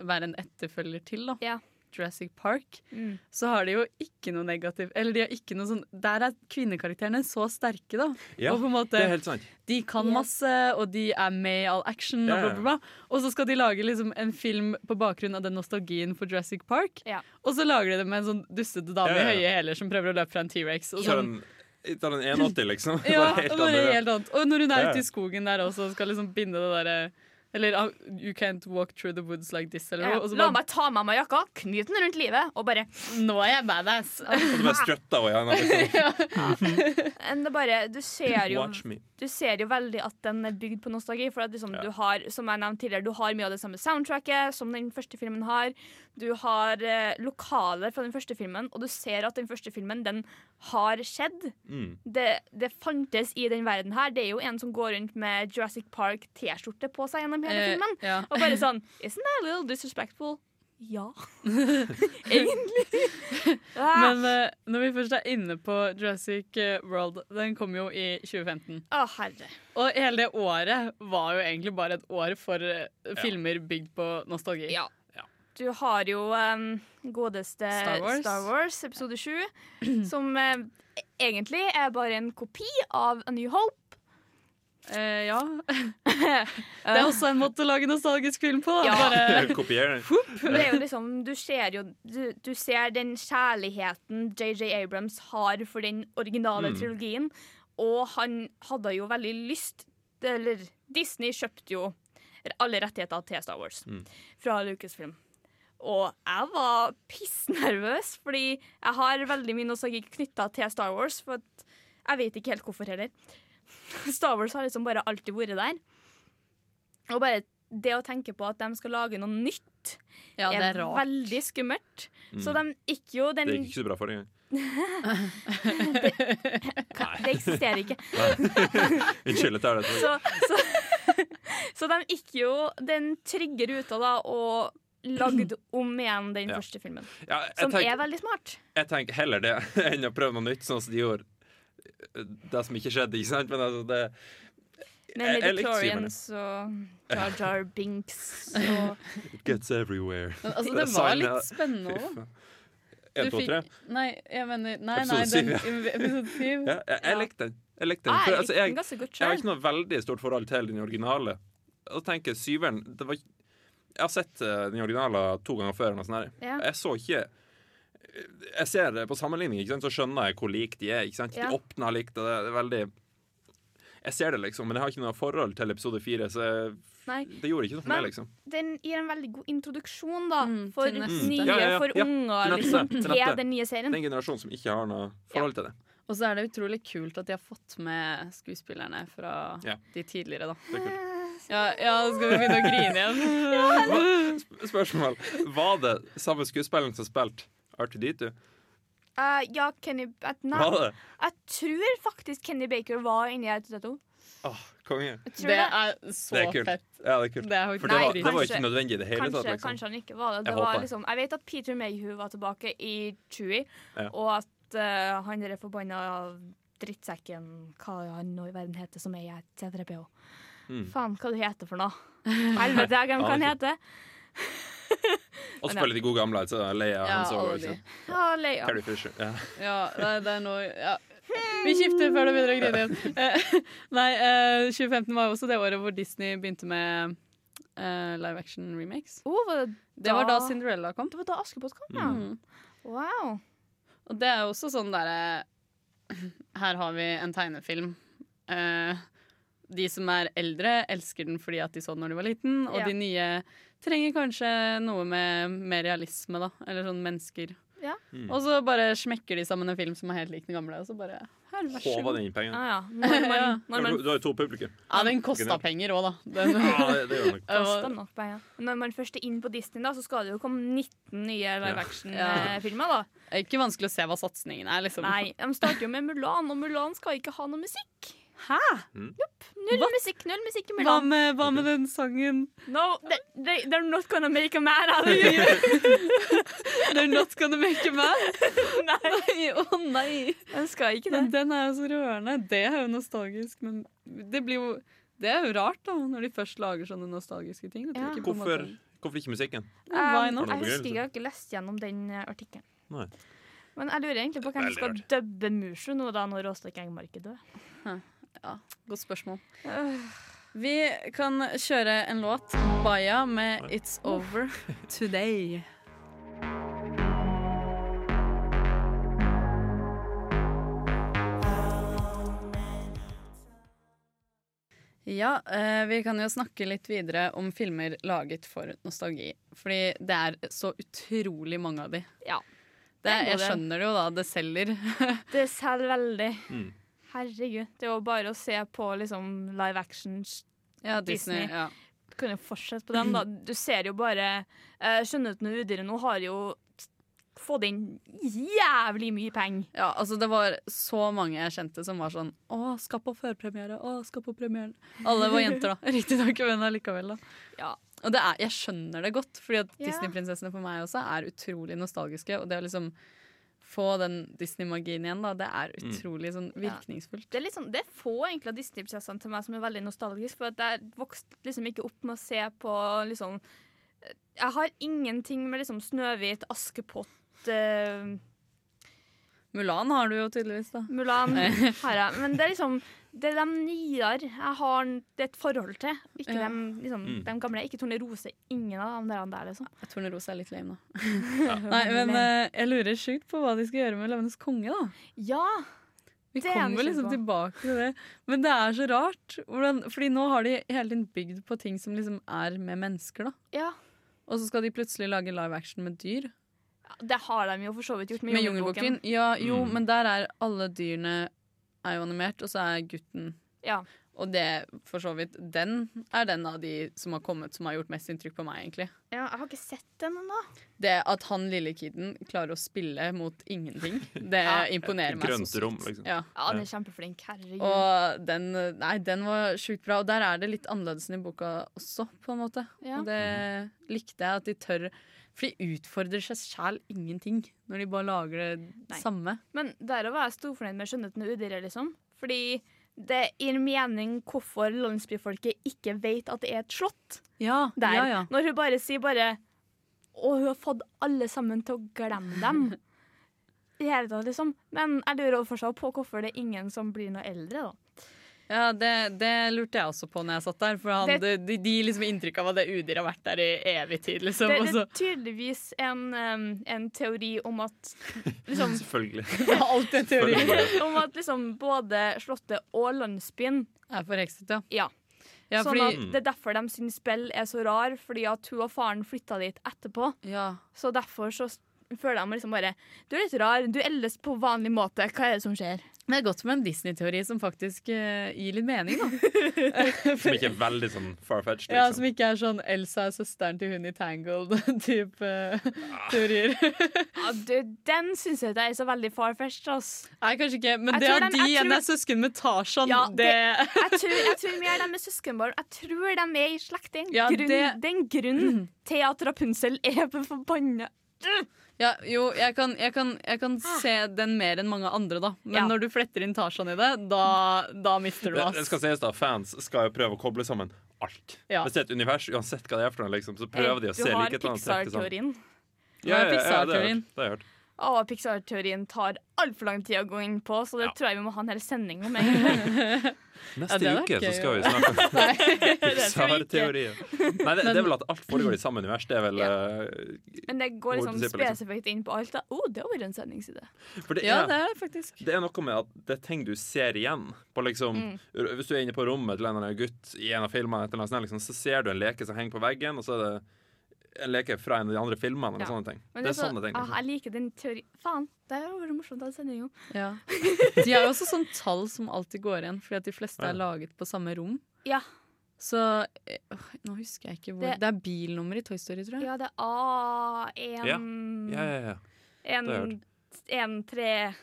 være en etterfølger til, da. Ja. Jurassic Park. Mm. Så har de jo ikke noe negativt Eller de har ikke noe sånn Der er kvinnekarakterene så sterke, da. Ja, og på en måte det er helt sant. De kan masse, og de er med i all action, og Ja, bla, bla, bla. Og så skal de lage liksom en film på bakgrunn av den nostalgien for Jurassic Park. Ja. Og så lager de det med en sånn dustete dame i høye hæler som prøver å løpe fra en T-rex. og Så sånn. den tar en 180, liksom. (laughs) Ja, Bare helt bare andre- helt annet. Og når hun er ute i skogen der også og skal liksom binde det derre Eller ah, You can't walk through the woods like this, eller Ja. noe. La meg ta med meg jakka, knyt den rundt livet, og bare Nå er jeg badass! Og du bare gjerne liksom. Men det bare, du ser jo Du ser jo veldig at den er bygd på nostalgi. For at liksom, Ja. du har som jeg nevnte tidligere, du har mye av det samme soundtracket som den første filmen har. Du har eh, lokaler fra den første filmen, og du ser at den første filmen den har skjedd. Mm. Det, det fantes i den verden her. Det er jo en som går rundt med Jurassic Park T-skjorte på seg gjennom hele Eh, ja. Og bare sånn Isn't that a little disrespectful? Ja. (laughs) Egentlig. Ah. Men uh, når vi først er inne på Jurassic eh, World, den kom jo i 2015. Å, herre. Og hele det året var jo egentlig bare et år for uh, filmer bygd på nostalgi. Ja. Du har jo um, godeste Star Wars. Star Wars episode 7, (clears throat) som uh, egentlig er bare en kopi av A New Hope. Eh, ja. (laughs) det er også en måte å lage nostalgisk film på. Ja. Bare, (laughs) Kopiere. Det er jo liksom, du ser jo du, du ser den kjærligheten JJ Abrams har for den originale Mm. trilogien, og han hadde jo veldig lyst Eller Disney kjøpte jo alle rettigheter til Star Wars Mm. fra Lucasfilm. Og jeg var pissnervøs, fordi jeg har veldig mye nostalgi knytta til Star Wars. For at jeg vet ikke helt hvorfor heller. (laughs) Star Wars har liksom bare alltid vært der. Og bare det å tenke på at de skal lage noe nytt, ja, det er, er rart. veldig skummelt. Mm. Så de gikk jo den Det gikk ikke så bra for dem engang. Det eksisterer ikke. Unnskyld, jeg er det. Så, så, (laughs) så de gikk jo den trygge ruta da og lagde om igjen den Ja. første filmen. Ja, Som tenker- er veldig smart. Jeg tenker heller det (laughs) enn å prøve noe nytt, sånn som de gjorde det som ikke skjedde. Ikke sant? Men altså, det Med jeg likte Midichlorians og Jar Jar Binks og It gets everywhere. Men, altså, det var litt spennende òg. En, to, tre. Nei, jeg mener Nei, nei, den, episode syv. (laughs) Ja, jeg, jeg likte den. Jeg likte den. Ah, For, altså, jeg, jeg har ikke noe veldig stort forhold til den originale. Og tenker syveren det var, Jeg har sett eh, den originale to ganger før. Og sånn her. Ja. Jeg så ikke Jeg ser det på sammenligning, ikke sant? så skjønner jeg hvor like de er. Ikke sant? Ja. De åpner likt. og Det, er veldig Jeg ser det, liksom, men jeg har ikke noe forhold til episode fire. Så jeg, Nei. det gjorde ikke noe for Men meg, liksom. den gir en veldig god introduksjon da for nye, Ja, ja, ja, for unger, liksom, til den nye serien. Den generasjonen som ikke har noe forhold til det. Og så er det utrolig kult at de har fått med skuespillerne fra Ja. de tidligere, da. Det er kult. Ja, ja, skal vi begynne å grine igjen? (laughs) Spørsmål. Var det samme skuespilleren som spilte R2D2? Uh, ja, Kenny at, Nei, Var det? jeg tror faktisk Kenny Baker var inni R2D2. Åh, konge. Det er så Det er kult. fett. Ja, det er kult. Det er For det var, dritkult. det var ikke nødvendig i det hele Kanskje, tatt. Liksom. kanskje han ikke var det. det Jeg var liksom, jeg vet at Peter Mayhew var tilbake i Chewie, Ja. og at uh, han der forbanna drittsekken Hva han nå i verden heter, som er i T3PO. Mm. Faen, hva du heter for noe? Helvete, (laughs) jeg glemmer hva han heter. Og spille de gode gamle. Altså, Leia, Ja, Han så ikke Ja, Leia. Carrie Fisher. Ja. Ja, det, det er noe ja. Vi skifter før det begynner å grine igjen. (laughs) Eh, Nei, eh, 2015 var jo også det året hvor Disney begynte med eh, live action remakes. Oh, var det, Det var da Cinderella kom. Det var da Askepott kom, ja. Mm. Wow. Og det er jo også sånn derre Her har vi en tegnefilm. Eh, de som er eldre, elsker den fordi at de så den når de var liten, og Ja. de nye trenger kanskje noe med mer realisme, da. Eller sånn mennesker. Ja. Mm. Og så bare smekker de sammen en film som er helt lik den gamle, og så bare Her, vær så Håva god. den inn pengene. Ah, ja. Når man, når man Du har jo to publikum. Ja, den kosta penger òg, da. (laughs) Den, Ja, det, det gjør nok. (laughs) nok penger. Når man først er inn på Disney, da, så skal det jo komme 19 nye live action-filmer. da. Det er ikke vanskelig å se hva satsingen er, liksom. Nei, de starter jo med Mulan, og Mulan skal ikke ha noe musikk. Hæ? Null musikk, null musikk imellom. Hva med, hva med den sangen No, they, they, they're not gonna make a man out of you. They're not gonna make a man? nei. Å nei! Den skal ikke det. Men den er jo så rørende. Det er jo nostalgisk, men det blir jo Det er jo rart, da, når de først lager sånne nostalgiske ting. Ja. ikke Hvorfor, hvorfor ikke musikken? Um, jeg husker jeg har ikke lest gjennom den eh, artikkelen. Nei. Men jeg lurer egentlig på hvem som skal dubbe Mushu nå da når Åstak Engmark er død. Ja, godt spørsmål. Vi kan kjøre en låt. Baya med 'It's Over (laughs) Today'. Ja, eh, vi kan jo snakke litt videre om filmer laget for nostalgi. Fordi det er så utrolig mange av de. Ja. Det, er jeg skjønner det jo, da. Det selger. (laughs) Det selger veldig. Mm. Herregud. Det er jo bare å se på liksom live action Ja, Disney. Disney. Ja. Kan jo fortsette på den, da. (laughs) Du ser jo bare uh, Skjønnheten og udyret nå har jo fått inn jævlig mye penger. Ja, altså det var så mange jeg kjente som var sånn Å, skal på førpremiere, å, skal på premieren. Alle var jenter, da. (laughs) Riktignok, men allikevel, da. Ja. Og det er, jeg skjønner det godt, fordi at Ja. Disney-prinsessene for meg også er utrolig nostalgiske. Og det er liksom få den Disney-magien igjen, da, det er Mm. utrolig sånn virkningsfullt. Det er, litt sånn- det er få egentlig av Disney-prinsessene til meg som er veldig nostalgisk, for at jeg vokste liksom ikke opp med å se på liksom Jeg har ingenting med liksom Snøhvit, Askepott uh, Mulan har du jo tydeligvis, da. Mulan (laughs) har jeg. Men det er liksom Det er de nyere jeg har et forhold til. Ikke Ja. de, liksom, Mm. de gamle. Ikke Tornerose. Ingen av de der, liksom. Tornerose er litt lame, da. (laughs) Nei, men uh, jeg lurer sjukt på hva de skal gjøre med Løvenes konge, da. Ja! Vi er kommer liksom på. tilbake til det. Men det er så rart. Hvordan, fordi nå har de hele tiden bygd på ting som liksom er med mennesker, da. Ja. Og så skal de plutselig lage live action med dyr. Det har de jo for så vidt gjort med, Med Jungelboken. Jungelboken. Ja, jo, Mm. men der er alle dyrene er jo animert, og så er gutten Ja. Og det, for så vidt, den er den av de som har kommet som har gjort mest inntrykk på meg, egentlig. ja, jeg har ikke sett den ennå. Det at han lille kiden klarer å spille mot ingenting, (laughs) det Ja. imponerer meg så sykt. rom, liksom. Ja. Ja, han er kjempeflink. Herregud. Og den, nei, den var sjukt bra. Og der er det litt annerledes enn i boka også, på en måte. Ja. Og det likte jeg at de tør. For de utfordrer seg sjæl ingenting når de bare lager det Nei. samme. Men der er jeg storfornøyd med skjønnheten og udyret, liksom. Fordi det gir mening hvorfor landsbyfolket ikke vet at det er et slott Ja, der. ja, ja. Når hun bare sier bare Og hun har fått alle sammen til å glemme dem. (laughs) I hele tatt, liksom. Men jeg lurer fortsatt på hvorfor det er ingen som blir noe eldre, da. Ja, det, det lurte jeg også på når jeg satt der. For han, Det- det, de, de liksom inntrykk av at det udyret har vært der i evig tid. Liksom, Det, det er tydeligvis en, um, en teori om at liksom, (laughs) Selvfølgelig. (laughs) Alt er teori. Om at liksom både Slottet og landsbyen Er forhekset, ja. Ja. Ja, sånn fordi- at Det er derfor de syns spill er så rar, fordi at hun og faren flytta dit etterpå. Ja. Så derfor så s- jeg meg liksom bare Du er litt rar, du eldes på vanlig måte, hva er det som skjer? Det er godt med en Disney-teori som faktisk uh, gir litt mening, da. (laughs) Som ikke er veldig sånn far-fetched. Ja, Liksom. Som ikke er sånn Elsa er søsteren til hun i Tangled-type (laughs) teorier. (laughs) Ja, du, den syns jeg ikke er så veldig far-fetched, ass. Nei, kanskje ikke, men Jeg det at de- igjen tror- er søsken med Tarzan, Ja, det, Jeg tror, jeg tror mer de er søskenbarn. Jeg tror de er i slekt. Det er en Ja, grunn, det- det er en grunn (clears throat) til at Rapunsel er forbanna. Ja, jo, jeg kan, jeg kan, jeg kan se den mer enn mange andre, da. Men Ja. når du fletter inn Tarzan i det, da, da mister du Det, det skal sies da, Fans skal jo prøve å koble sammen alt. Ja. Hvis det er et univers, uansett hva det er for noe, liksom, så prøver de å se likhetene. Du har. Pixar-teorien. Ja, ja, ja, ja, det har jeg hørt. Og Pixar-teorien tar altfor lang tid å gå inn på, så det tror jeg vi må ha en hel sending om. (laughs) egentlig. Neste ja, uke så skal vi snakke om. (laughs) Pixar-teorien. Nei, det, det er vel at alt foregår i samme univers. Det er vel Ja. eh, Men det går liksom liksom. spesifikt inn på alt. Å, Oh, det var en sendingsidé. For det Ja, er, det er det faktisk. det er noe med at det er ting du ser igjen. På liksom, Mm. Hvis du er inne på rommet til en eller annen gutt i en av filmene, liksom, så ser du en leke som henger på veggen, og så er det en leke fra en av de andre filmene. Eller Ja. sånne ting. Men det er så- sånne ting. ah, jeg liker den teorien. Faen, det har vært morsomt å ha sending om. Ja. (laughs) De har jo også sånn tall som alltid går igjen, fordi at de fleste er laget på samme rom. Ja. Så øh, Nå husker jeg ikke hvor Det, Det- er bilnummer i Toy Story, tror jeg. Ja, det er A1 Ja. Ja, ja, ja. En, Det har jeg en, tre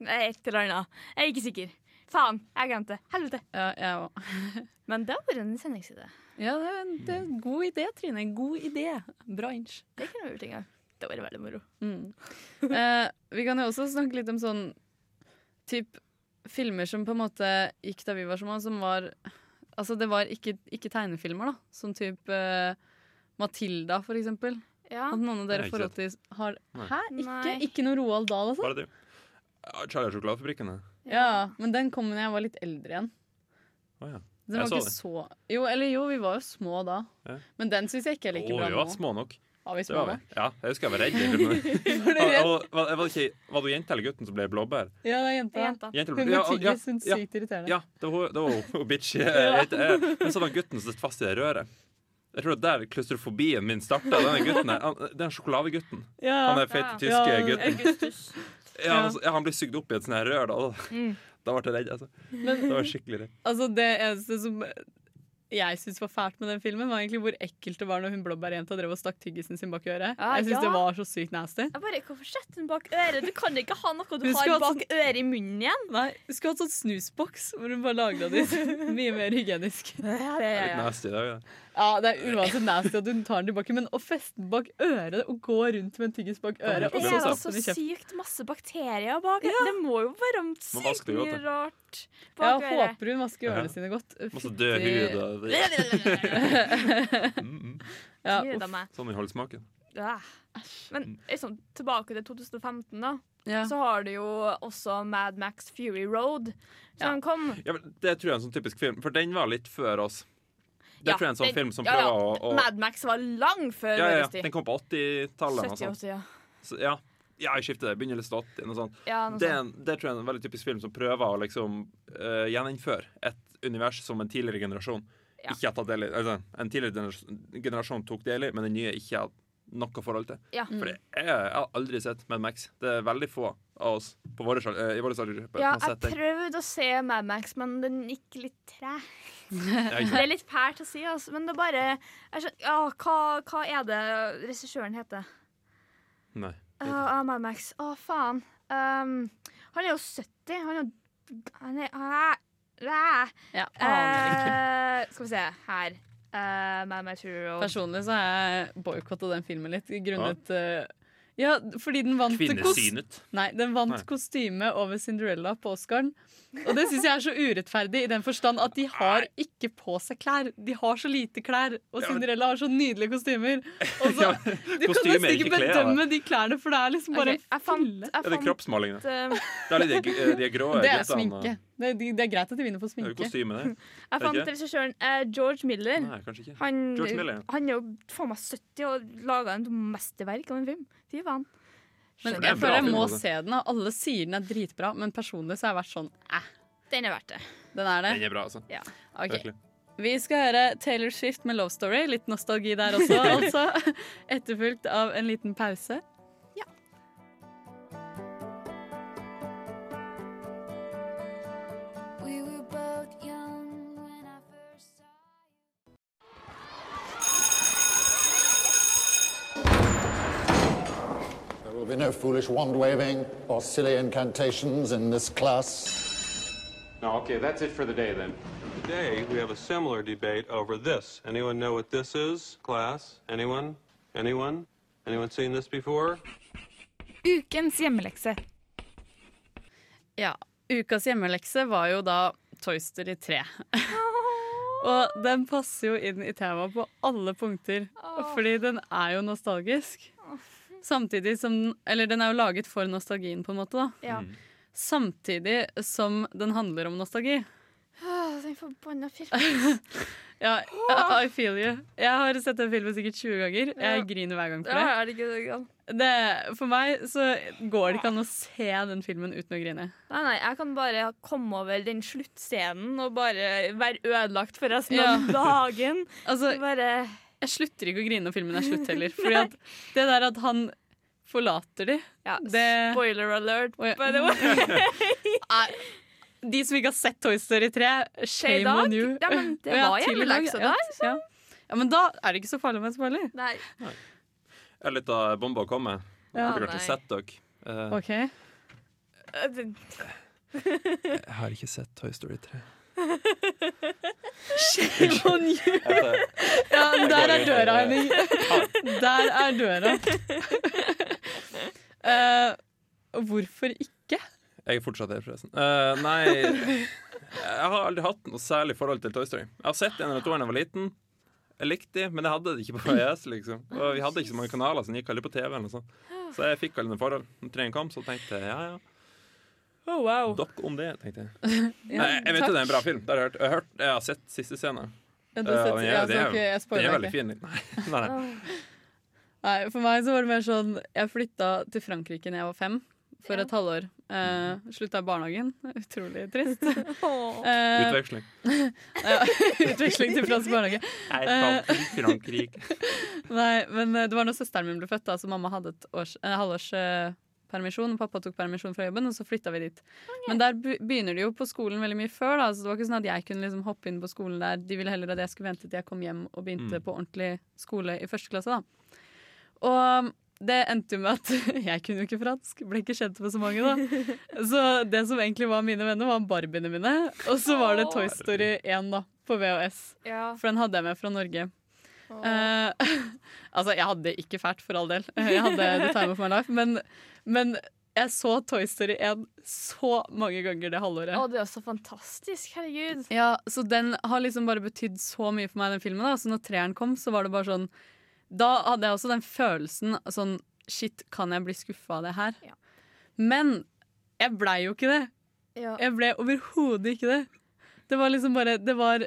Nei, Et eller annet. Jeg er ikke sikker. Faen, jeg glemte det. Helvete. Ja, jeg òg. (laughs) Men det har vært en sendingside. Ja, det er, en- det er en god idé, Trine. God idé. Bra inch. Det kunne vi gjort en gang. Det vært veldig moro. Mm. Eh, vi kan jo også snakke litt om sånn typ filmer som på en måte gikk da vi var små, som var Altså, det var ikke, ikke tegnefilmer, da. Som typ eh, Matilda, for eksempel. Ja. At noen av dere forhold til har Nei. Hæ? Ikke, Nei. ikke noe Roald Dahl, altså? Bare det. Ja, Charlie og sjokoladefabrikken. Ja. Ja, men den kom da jeg var litt eldre igjen. Oh, ja. Den var ikke så Jo, eller jo, vi var jo små da. Ja. Men den syns jeg ikke er like oh, bra vi var små nok. Var vi små var vi. Ja, jeg husker jeg var redd. (laughs) og- Var, var, det du jenta eller gutten som ble blåbær? Ja, det er jenta. Jenta. Jenta Hun ja, ja, tyggis, hun ja, sykt irriterende. Ja, det var, det var hun- hun bitch. (laughs) Jeg, jeg, jeg, men så var gutten som sitter fast i det røret. Jeg tror det er der klaustrofobien min starta. Denne gutten her, den sjokoladegutten. Ja. Han er feite Ja. tyske Ja, gutten. Augustus. Ja, altså, ja, han blir sugd opp i et sånt her rør. Da, Mm. (laughs) da ble jeg redd. Altså. Men Da var jeg skikkelig redd. altså, det eneste som jeg syntes var fælt med den filmen, var egentlig hvor ekkelt det var når hun blåbærjenta drev og stakk tyggisen sin bak øret. Ah, jeg syns ja. det var så sykt nasty. Jeg bare, Hvorfor setter hun bak øret? Du kan ikke ha noe du Hun har bak sånn... øret i munnen igjen. Nei, du skulle hatt sånn snusboks hvor hun bare lagra det (laughs) mye mer hygienisk. Ja, ja, Litt ja. nasty i dag. Ja. Ja, det er uansett nasty at hun tar den tilbake, men å feste den bak øret og gå rundt med en tyggis bak øret og Det er så i sykt masse bakterier bak. Det må jo være sykt mye rart bak øret. håper hun vasker ørene Ja. sine godt. Masse død hud og. Ja. Sånn holder smaken. Ja. Men liksom, tilbake til 2015, da. Ja. Så har du jo også Mad Max Fury Road, som kom. Ja, men det tror jeg er en sånn typisk film, for den var litt før oss. Det Ja, tror jeg er en sånn film som prøver ja. å, å Mad Max var lang før ja, ja, ja. Den kom på 80-tallet. 70-80, ja. Så, ja. ja, jeg skifter det. Begynnelsen av 80. Noe sånt. Ja, noe det, sånt. det tror jeg er en veldig typisk film som prøver å liksom uh, gjeninnføre et univers som en tidligere generasjon Ja. ikke har tatt del i. Altså, en tidligere generasjon, tok del i, men den nye ikke har noe forhold til. Ja. For det er, jeg har aldri sett Mad Max. Det er veldig få av oss på våre, eh, i våre aldersgruppe Ja, jeg prøvde å se Mad Max, men den gikk litt tregt. (laughs) Det er litt fælt å si, altså, men det er bare jeg skjønner, ja, hva, hva er det regissøren heter? Nei. Uh, uh, Mad Max. Å, faen. Um, han er jo 70. Han er jo Han er uh, ikke. Eh, Skal vi se her. Uh, Mad Max Personlig så har jeg boikotta den filmen litt, grunnet eh, Ja, fordi den vant kos- Kvinnesynet. Nei, den vant Nei. kostyme over Cinderella på Oscaren. Og det syns jeg er så urettferdig i den forstand at de har ikke på seg klær. De har så lite klær, og Cinderella har så nydelige kostymer. Og så, (laughs) du kan er nesten ikke bedømme de klærne, for det er liksom bare okay, jeg fant, jeg Er det kroppsmalingene? eh, Det er litt de, de grå Det er sminke. Det er, de- det er greit at de vinner for Det er jo sminke. kostyme, det. (laughs) Jeg Er fant regissøren uh, George Miller. Nei, kanskje ikke. Han, George Miller, han er jo faen meg 70 og laga en mesterverk av en film. Fy faen. Men er jeg tror føler jeg må altså. se den, og alle sier den er dritbra, men personlig så har jeg vært sånn eh, Den er verdt det. den er det. Den er bra, altså. Ja. Ok. Vi skal høre Taylor Swift med Love Story. Litt nostalgi der også, (laughs) altså. Etterfulgt av en liten pause. Will be no foolish wand waving or silly incantations in this class. No, okay, that's it for the day then. Today, we have a similar debate over this. Anyone know what this is, class? Anyone? Anyone? Anyone seen this before? Ukens hjemmelekse. Ja, ukas hjemmelekse var jo da Toy Story 3. Og den passer jo inn i temaet på alle punkter, fordi den er jo nostalgisk. Samtidig som Eller den er jo laget for nostalgien, på en måte, da. Ja. Samtidig som den handler om nostalgi. Den forbanna filmen. (laughs) Ja, I, feel you. Jeg har sett den filmen sikkert 20 ganger. Jeg Ja. griner hver gang for Ja, det. er det ikke det galt? det. For meg så går det ikke an å se den filmen uten å grine. Nei, nei, jeg kan bare komme over den sluttscenen og bare være ødelagt for resten Ja. av dagen. (laughs) Altså, bare Jeg slutter ikke å grine når filmen er slutt heller. Fordi at det der at han forlater de ja, det, Spoiler alert, Oi. by the way. (laughs) De som ikke har sett Toy Story 3, shame dag? on you. Ja, men det ja, var ja. der, så. Ja. ja, men da er det ikke så farlig med spoiler. Nei. Jeg Er litt av bomba å komme. Ja. Dere har ikke sett dere. Uh, okay. Jeg har ikke sett Toy Story 3. Shame on you! Ja, der er døra, Henning. (laughs) Der er døra. Uh, (laughs) hvorfor ikke? Jeg er fortsatt her, forresten. Uh, nei Jeg har aldri hatt noe særlig forhold til Toy Story. Jeg har sett en eller to da jeg var liten. Jeg likte de, men jeg hadde det ikke på VS. Liksom. Og vi hadde ikke så mange kanaler som gikk aldri på TV. Eller noe sånt. Så jeg fikk aldri noe forhold. Når treen kom, så tenkte jeg ja, ja. Oh, wow. Dokk om det, tenkte jeg. (laughs) Ja, Nei, jeg vet jo takk. det er en bra film. Det har jeg, hørt. Jeg, har hørt, jeg har sett siste scene. Ja, uh, Eh, sett- det er- ok, jeg er veldig fin. (laughs) Nei, nei, nei. (laughs) Nei, For meg så var det mer sånn Jeg flytta til Frankrike da jeg var fem. For et halvår. Uh, slutta i barnehagen. Utrolig trist. Uh, Utveksling. ja, utveksling til fransk barnehage. Nei, Eh, faen, Frankrike. Nei, men eh, det var når søsteren min ble født, da, så mamma hadde et års, en halvårs eh, permisjon. og Pappa tok permisjon fra jobben, og så flytta vi dit. Men der begynner de jo på skolen veldig mye før, da, så det var ikke sånn at jeg kunne liksom hoppe inn på skolen der. De ville heller at jeg skulle vente til jeg kom hjem og begynte Mm. på ordentlig skole i første klasse. da. Og det endte jo med at (laughs) jeg kunne jo ikke fransk, ble ikke kjent med så mange, da. (laughs) Så det som egentlig var mine venner, var Barbiene mine. Og så var det Toy Story 1 da, på VHS. Ja. For den hadde jeg med fra Norge. Eh, (laughs) altså, jeg hadde ikke fælt, for all del. (laughs) Jeg hadde The Time of My Life. Men, men jeg så Toy Story 1 så mange ganger det halvåret. Å, det er så fantastisk. Herregud. Ja, Så den har liksom bare betydd så mye for meg, den filmen. da Så når treeren kom, så var det bare sånn Da hadde jeg også den følelsen sånn Shit, kan jeg bli skuffa av det her? Men jeg blei jo ikke det. Ja. Jeg ble overhodet ikke det. Det var liksom bare Det var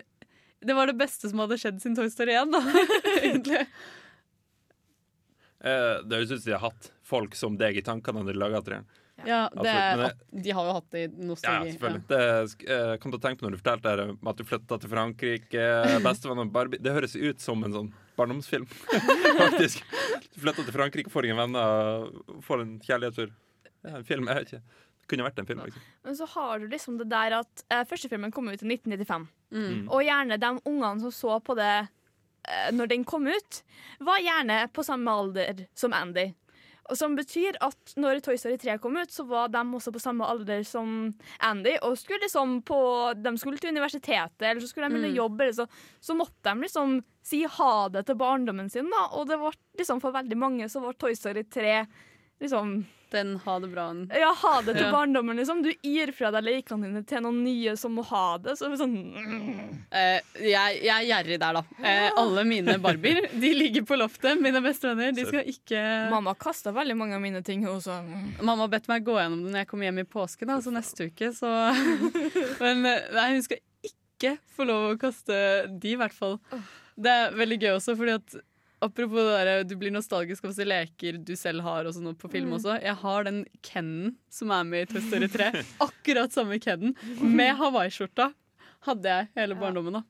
det, var det beste som hadde skjedd siden Toy Story 1, da. (laughs) Egentlig. Eh, det høres ut som de har hatt folk som deg i tankene når de laga treeren. Ja, det er, de har jo hatt det i Ja, selvfølgelig. selvfølgelig. Det eh, kom til å tenke på når du fortalte her om at du flytta til Frankrike. (laughs) Bestevenn og Barbie. Det høres ut som en sånn barndomsfilm, (laughs) faktisk. Du flytta til Frankrike, får ingen venner, får en kjærlighetstur. Det er en film, jeg vet ikke. Kunne vært en film. Liksom. Men så har du liksom det der at eh, første filmen kom ut i 1995. Mm. Og gjerne de ungene som så på det eh, når den kom ut, var gjerne på samme alder som Andy. Og Som betyr at når Toy Story 3 kom ut, så var de også på samme alder som Andy. Og skulle liksom på, de skulle til universitetet, eller så skulle de begynne Mm. å jobbe. Eller så, så måtte de liksom si ha det til barndommen sin. Da. Og det var liksom for veldig mange så var Toy Story 3 liksom Den ha det bra-en. Ja, ha det til Ja. barndommen, liksom. Du gir fra deg lekene dine til noen nye som må ha det. Så sånn Eh, jeg, jeg er gjerrig der, da. Eh, alle mine Barbier de ligger på loftet. Mine bestevenner. De skal ikke Mamma kasta veldig mange av mine ting. Også. Mamma har bedt meg gå gjennom det når jeg kommer hjem i påsken, altså neste uke, så (laughs) Men eh, nei, hun skal ikke få lov å kaste de, i hvert fall. Det er veldig gøy også, fordi at Apropos det der, du blir nostalgisk av å se leker du selv har og sånn på film Mm. også. Jeg har den Kennen som er med i Toy Story 3. (laughs) Akkurat samme Kennen. Med hawaiiskjorta hadde jeg hele barndommen. da.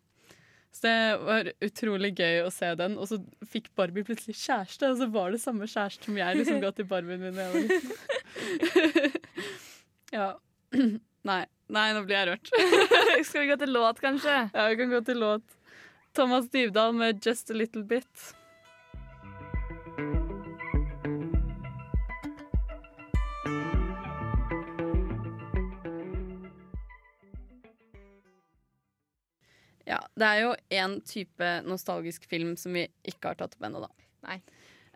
Så det var utrolig gøy å se den. Og så fikk Barbie plutselig kjæreste, og så var det samme kjæreste som jeg liksom ga til Barbien min da jeg var liten. (laughs) ja. (clears throat) Nei. Nei, nå blir jeg rørt. (laughs) Skal vi gå til låt, kanskje? Ja, vi kan gå til låt. Thomas Dybdahl med 'Just a Little Bit'. Ja, det er jo en type nostalgisk film som vi ikke har tatt opp ennå, da. Nei.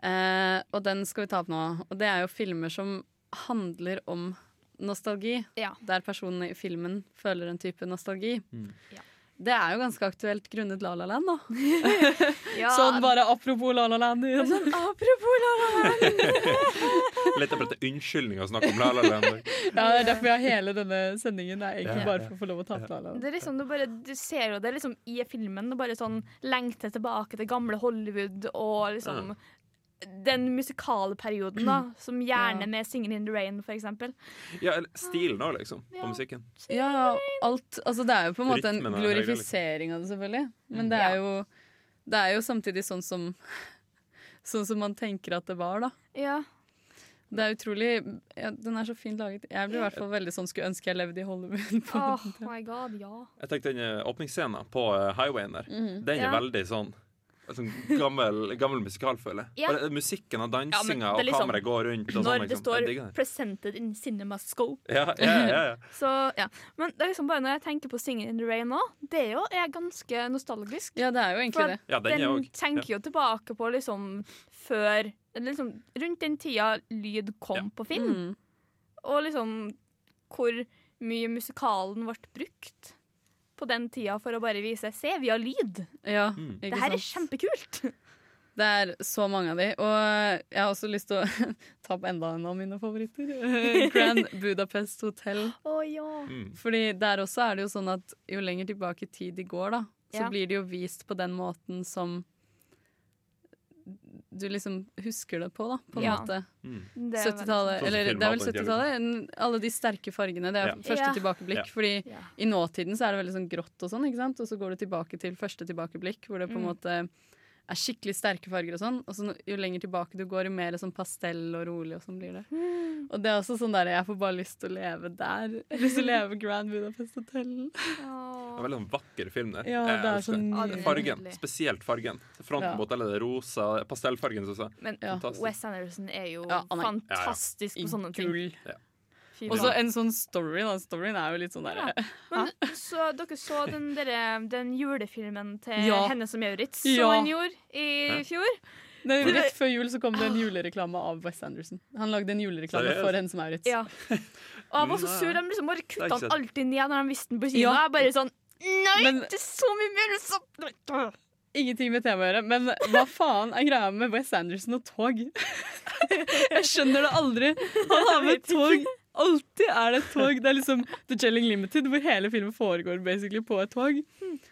Eh, og den skal vi ta opp nå. Og det er jo filmer som handler om nostalgi. Der personene i filmen føler en type nostalgi. Det er jo ganske aktuelt grunnet La La Land, da. (laughs) (laughs) Ja. Sånn bare apropos La La Land igjen. Sånn, apropos La La Land! (laughs) Litt av dette unnskyldning å snakke om La La Land. Ja, det er derfor jeg har hele denne sendingen. Det er egentlig Ja. bare for å få lov å ta opp La La Land. Det er liksom, du, bare, du ser jo det liksom i filmen. Du bare sånn lengter tilbake til gamle Hollywood og liksom den musikale perioden, da. (clears throat) Som gjerne Ja. med 'Singing in the Rain', for eksempel. Ja, eller stilen òg, liksom, på musikken. Ja, alt Altså, det er jo på en måte en liksom. glorifisering av det, selvfølgelig. Men Mm. det er jo Det er jo samtidig sånn som (laughs) Sånn som man tenker at det var, da. Ja. Det er utrolig ja, Den er så fint laget. Jeg blir i hvert fall veldig sånn skulle ønske jeg levde i Hollywood. På Oh my god, ja. Jeg tenkte den eh, åpningsscenen på eh, highwayen der, Mhm. den er Ja. veldig sånn Sånn gammel, gammel musikal, føler jeg. Musikken og dansinga ja, og liksom- kameraet går rundt. Og Når sånn, det liksom. står det. 'Presented in CinemaScope'. Ja, ja, ja, ja. (laughs) Så, ja. Men det er liksom bare når jeg tenker på 'Singing in the Rain' nå, det er jo er ganske nostalgisk. Ja, det er jo egentlig For det. Ja, den den også. tenker jo tilbake på liksom før liksom Rundt den tida lyd kom på film. Mm. Og liksom hvor mye musikalen ble brukt på den tida for å bare vise Se, vi har lyd! Ja, Mm. ikke Det her er kjempekult! Det er så mange av de. Og jeg har også lyst til å (laughs) ta opp enda en av mine favoritter. (laughs) Grand Budapest Hotel. Oh, ja. Mm. Fordi der også er det jo sånn at jo lenger tilbake i tid de går, da, så Ja. blir det jo vist på den måten som du liksom husker det på, da, på en Ja. måte. Mm. Det er veldig 70-tallet, eller det er vel 70-tallet. Alle de sterke fargene. Det er Ja. første Ja. tilbakeblikk. Ja. Fordi Ja. i nåtiden så er det veldig sånn grått og sånn, ikke sant? Og så går du tilbake til første tilbakeblikk, hvor det på en Mm. måte er skikkelig sterke farger og sånn. Og så jo lenger tilbake du går, jo mer sånn pastell og rolig og sånn blir det. Mm. Og det er også sånn der, jeg får bare lyst til å leve der. Jeg lyst til å leve Grand Budapest Hotel. Det er veldig sånn vakker film, det. Ja, det er elsker så det. nydelig. Fargen. Spesielt fargen. Fronten Ja. på hotellet, det rosa pastellfargen, syns jeg. Men Ja. Wes Anderson er jo Ja, er- fantastisk på sånne ting. Gull. Ja. Og så en sånn story, da. Storyen er jo litt sånn Ja. der (laughs) Men så dere så den, der, den julefilmen til Ja. henne som Maurits Ja. hun gjorde i fjor? Nei, Rett før jul så kom det en julereklame av Wes Anderson. Han lagde en julereklame Seriøst? for henne som Maurits. Ja. (laughs) Og jeg var så sur. De liksom bare kutta han alltid ned når de visste den på kino. Ja. Jeg bare sånn Nei, Men- det er så mye mer så Ingenting med temaet å gjøre, men hva faen er greia med Wes Anderson og tog? (laughs) Jeg skjønner det aldri. Han har med tog. Alltid er det et tog. Det er liksom The Jelling Limited, hvor hele filmen foregår basically på et tog.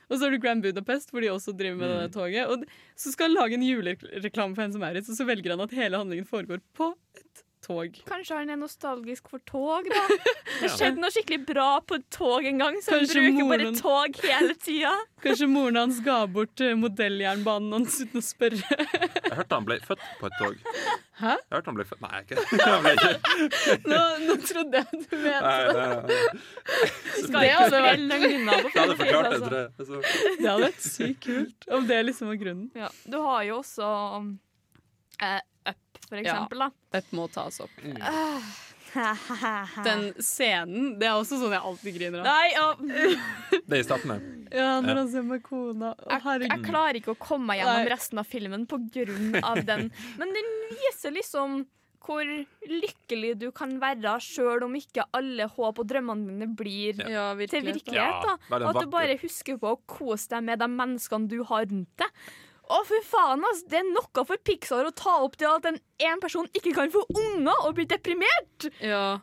Og så har du Grand Budapest, hvor de også driver med det toget. Og så skal han lage en julereklame for Hennes og Maurits, og så velger han at hele handlingen foregår på et tog. Kanskje han er nostalgisk for tog, da. (laughs) Det skjedde noe skikkelig bra på et tog en gang, så han Kanskje bruker bare tog hele tida. (laughs) Kanskje moren hans ga bort eh, modelljernbanen hans uten å spørre. (laughs) Jeg hørte han ble født på et tog. Hæ? Jeg hørte han ble født Nei, ikke ikke. Nå, nå trodde jeg du mente Nei, nei, nei. Skal Det hadde vært- Jeg hadde forklart det, altså. tror jeg. Altså. Det hadde vært sykt kult om det liksom var grunnen. Ja, du har jo også eh, for eksempel, Ja, Dette må tas opp. Mm. Den Den scenen, det er også sånn jeg alltid griner av. Nei, ja, (laughs) Det er i starten, ja. Når han ser med kona. Å, jeg, jeg klarer ikke å komme meg gjennom Nei. resten av filmen på grunn av den. (laughs) Men den viser liksom hvor lykkelig du kan være sjøl om ikke alle håp og drømmene dine blir Ja, til virkelighet, Da. Ja, Og at du bare husker på å kose deg med de menneskene du har rundt deg. Å, fy faen, ass! Det er noe for Pixar å ta opp til at en, en person ikke kan få unger og bli deprimert! Ja.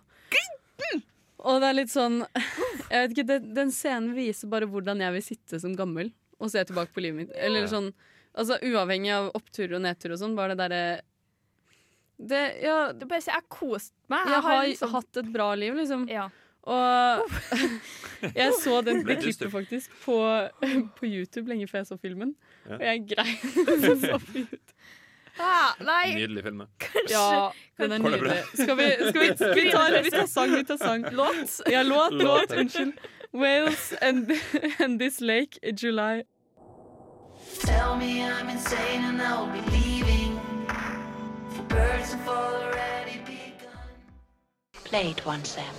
Og det er litt sånn Jeg vet ikke, den, den scenen viser bare hvordan jeg vil sitte som gammel og se tilbake på livet mitt. Eller sånn, altså Uavhengig av opptur og nedtur og sånn, bare det derre det, ja, Du bare sier 'jeg koste meg'. Jeg har liksom- hatt et bra liv, liksom. Ja. Og (laughs) jeg så den, det klippet faktisk på, på YouTube lenge før jeg så filmen. Ja. Og jeg grein (laughs) så fint. Ah, nei, Nydelig film. Kanskje. Ja, den er nydelig. Skal vi, skal vi, vi, tar, vi tar sang, vi tar sang. Låt? Ja, låt, Låt, låt, unnskyld. Wales and, and This Lake in July. Tell me I'm insane and I'll be leaving. For birds have already begun. Play it once, Sam.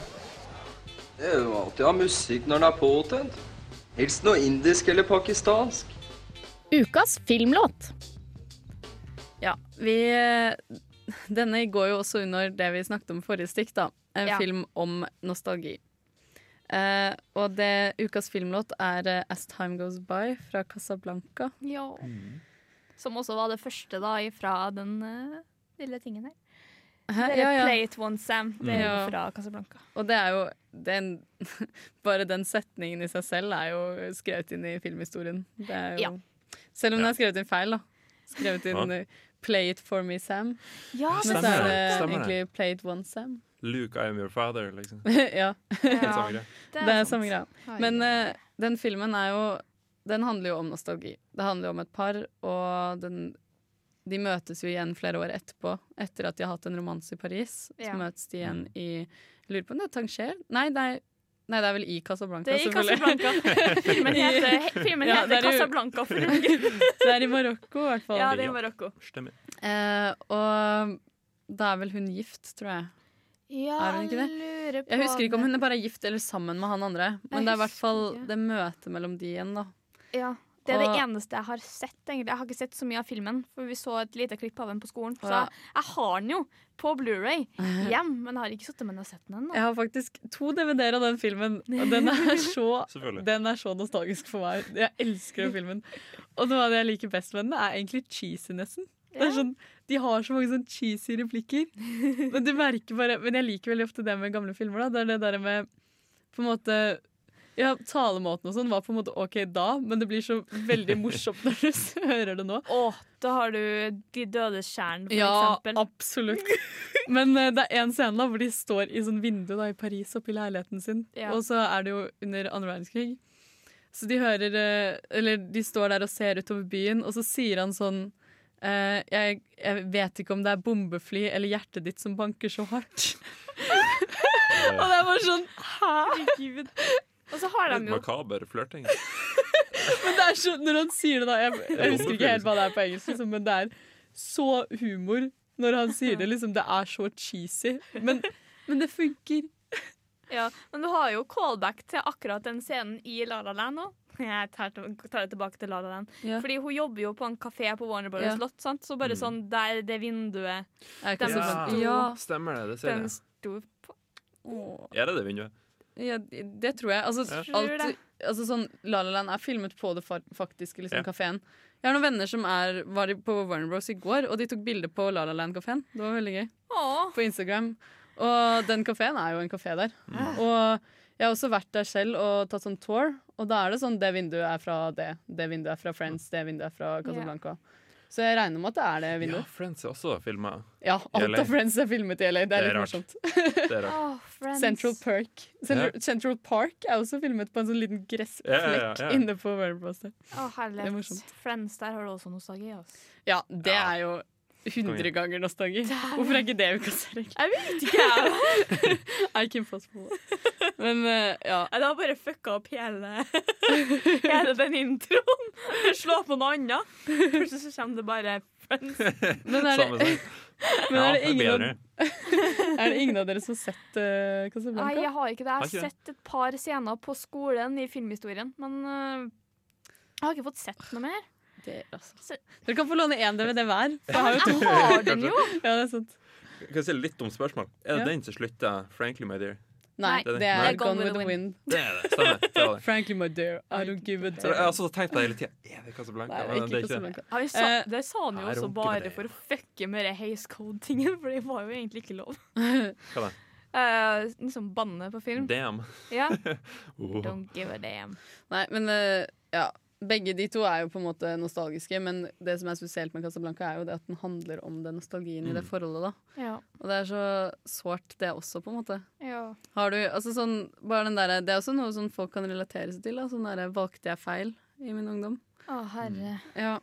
Det er jo alltid å ha musikk når den er påtent. Helst noe indisk eller pakistansk. Ukas filmlåt. Ja, vi Denne går jo også under det vi snakket om forrige stikk, da. En Ja. film om nostalgi. Uh, og det ukas filmlåt er uh, As Time Goes By fra Casablanca. Ja. Som også var det første da fra den uh, lille tingen her. Hæ? Det Ja, er ja. Play it once, Sam. Det er jo Ja. fra Casablanca. Og det er jo den, (laughs) Bare den setningen i seg selv er jo skrevet inn i filmhistorien. Det er jo, Ja. Selv om den er skrevet inn feil, da. Skrevet inn Ja. eh, 'Play it for me, Sam'. Ja, Men så er det, det stemmer egentlig 'Play it once, Sam'. Luke, I am your father, liksom. (laughs) ja. Samme greie. Det er samme greia. Men uh, den filmen er jo Den handler jo om nostalgi. Det handler jo om et par, og den, de møtes jo igjen flere år etterpå. Etter at de har hatt en romanse i Paris. Ja. Så møtes de igjen i lurer på om det er Tanger? Nei, det er, nei, det er vel i Casablanca. Det er i selvfølgelig. Casablanca. Filmen (laughs) heter, filmen Ja, heter det er jo- Casablanca. (laughs) Det er i Marokko, i hvert fall. ja, det er i Marokko. Stemmer. Eh, og da er vel hun gift, tror jeg. Ja, Er hun ikke det? lurer på Jeg husker ikke om hun er bare gift eller sammen med han andre. Men Jeg det er i hvert fall det møtet mellom de igjen, da. Ja, Det er det eneste jeg har sett. egentlig Jeg har ikke sett så mye av filmen, for vi så et lite klipp av den på skolen. Så Ja. jeg, jeg har den jo på Blu-ray (laughs) hjem, men jeg har ikke sittet med den og sett den ennå. Jeg har faktisk to DVD-er av den filmen, og den er (laughs) så, den er så nostalgisk for meg. Jeg elsker den filmen. Og noe av det jeg liker best med den, er egentlig cheesinessen. Det er sånn, de har så mange sånn cheesy replikker. Men du merker bare Men jeg liker veldig ofte det med gamle filmer. da Det er det der med på en måte ja, Talemåten og sånn var på en måte OK da, men det blir så veldig morsomt når du (laughs) hører det nå. Åh, da har du De dødes kjern, for Ja, eksempel. absolutt. Men uh, det er en scene da hvor de står i sånn vindu da, i Paris oppe i leiligheten sin. Ja. Og så er det jo under andre verdenskrig. Så de hører eh, Eller de står der og ser utover byen, og så sier han sånn uh, jeg, jeg vet ikke om det er bombefly eller hjertet ditt som banker så hardt. (laughs) og det er bare sånn Hæ? Og så har Litt de jo makaber flørting. (laughs) Men det er så, når han sier det da Jeg, jeg husker ikke helt hva det er på engelsk, liksom, men det er så humor når han sier det. liksom Det er så cheesy. Men, men det funker. (laughs) Ja, men du har jo callback til akkurat den scenen i La La Land òg. Jeg tar, tar det tilbake til La La Land. Ja. Fordi hun jobber jo på en kafé på Warner Brothers Ja. slott. Sant? Så bare Mm. sånn der det vinduet Den Ja, Sto, Ja. stemmer det. Det ser den jeg. sto på. Er det det vinduet? Ja, det tror jeg. Altså, Ja. Alt, altså sånn, La La Land er filmet på det faktiske liksom, Ja. kafeen. Jeg har noen venner som er, var på Warner Bros i går, og de tok bilde på La La Land-kafeen. Det var veldig gøy. Åh, På Instagram. Og den kafeen er jo en kafé der. Og jeg har også vært der selv og tatt sånn tour, og da er det sånn det vinduet er fra det, det vinduet er fra Friends, det vinduet er fra Casablanca. Så jeg regner med at det er det Ja. Friends er også filma. Ja, alt av Friends er filmet i LA. Det er, Det er litt rart. morsomt. Det er rart. Oh, (laughs) Central Park Central, Ja. Central Park er også filmet på en sånn liten gressflekk Ja, inne på Warner Bros. der. Å, Det er morsomt. Friends, der har du også nostalgi. Altså. Ja, det Ja. er jo 100 ganger nostalgi. Hvorfor er ikke det ukas Erik? Jeg vet ikke. (laughs) I can possible. Men uh, ja. Det har bare fucka opp hele, (laughs) hele den introen. Slå på noe annet. Plutselig så kommer det bare Friends. Men er det, (laughs) men er det, ingen, av, er det ingen av dere som har sett uh, Nei, jeg har ikke det. Jeg Har har ikke sett et par scener på skolen i filmhistorien, men uh, jeg har ikke fått sett noe mer. Det, altså. Dere kan få låne én DVD hver. Jeg har jo to. (laughs) jeg har den jo! Ja, det er sant. Kan jeg si litt om spørsmål? Er det Ja. den som slutter 'Frankly, my dear'? Nei, Det er det er Nei. Gone with the Wind. Det er det. Stemmer. Det det. Frankly, my dear, I don't give a damn. Jeg har altså tenkt på det hele tida. Er det Casablanca? Nei, ikke det er ikke Casablanca. det. Ja, sa, Eh, det sa han jo også bare for å fucke med det Haze Code-tingen, for det var jo egentlig ikke lov. (laughs) Hva da? Uh, liksom banne på film. Damn. Ja. (laughs) Oh. Don't give a damn. Nei, men uh, ja. Begge de to er jo på en måte nostalgiske, men det som er spesielt med Casablanca, er jo det at den handler om den nostalgien i det Mm. forholdet. da Ja. Og det er så sårt, det også, på en måte. Ja. Har du, altså sånn, bare den der, Det er også noe sånn folk kan relatere seg til. Da. Sånn der, Valgte jeg feil i min ungdom? Å, herre. Ja.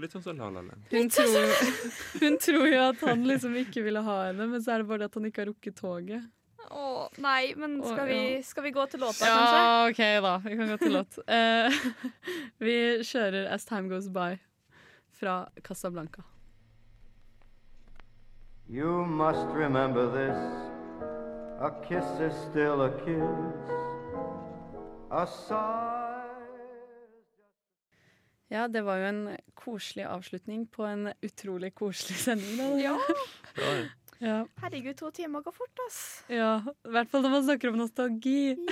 Litt sånn som La La Land. Hun tror, (laughs) hun tror jo at han liksom ikke ville ha henne, men så er det bare det at han ikke har rukket toget. Å, nei, men skal vi, ja. skal vi gå til låta, kanskje? Ja, OK, da. Vi kan gå til låt. Uh, (laughs) (laughs) vi kjører As Time Goes By fra Casablanca. You must remember this. A kiss is still a kiss. A sigh. Ja, det var jo en koselig avslutning på en utrolig koselig sending. Da. Ja. (laughs) ja. Herregud, to timer går fort, ass. Ja, i hvert fall når man snakker om nostalgi. (laughs)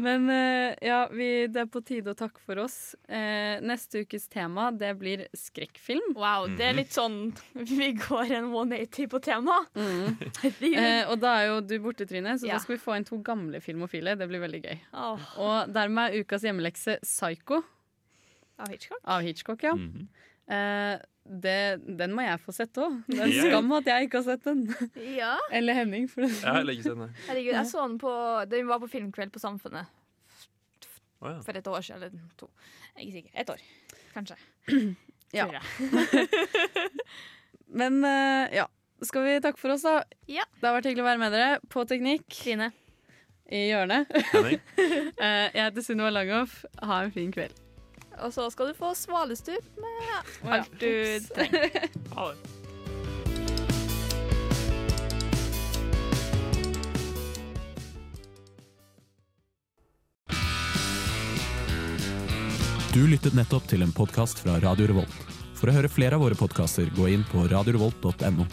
Men eh, ja, vi, det er på tide å takke for oss. Eh, neste ukes tema det blir skrekkfilm. Wow, det er litt sånn (laughs) Vi går en 180 på tema. (laughs) Mm. Eh, og da er jo du borte, Trine, så Ja. da skal vi få inn to gamle filmofile. Det blir veldig gøy. Oh. Og dermed er ukas hjemmelekse Psycho Av Hitchcock? av Hitchcock, ja. eh, det, den må jeg få sett òg. Det er en skam at jeg ikke har sett den. Ja. Eller Henning. For det. Jeg har ikke sett den. Herregud, jeg så den på Den var på filmkveld på Samfunnet for et år siden, eller to. Jeg er ikke sikker. Et år, kanskje. (clears throat) Ja. (laughs) Men eh, ja. Skal vi takke for oss, da? Ja. Det har vært hyggelig å være med dere. På teknikk. Trine. I hjørnet. Henning. (laughs) Eh, jeg heter Sunniva Langhoff. Ha en fin kveld. Og så skal du få svalestup med alt du trenger. Ha det. Du lyttet nettopp til en podkast fra Radio Revolt. For å høre flere av våre podkaster, gå inn på radiorevolt.no.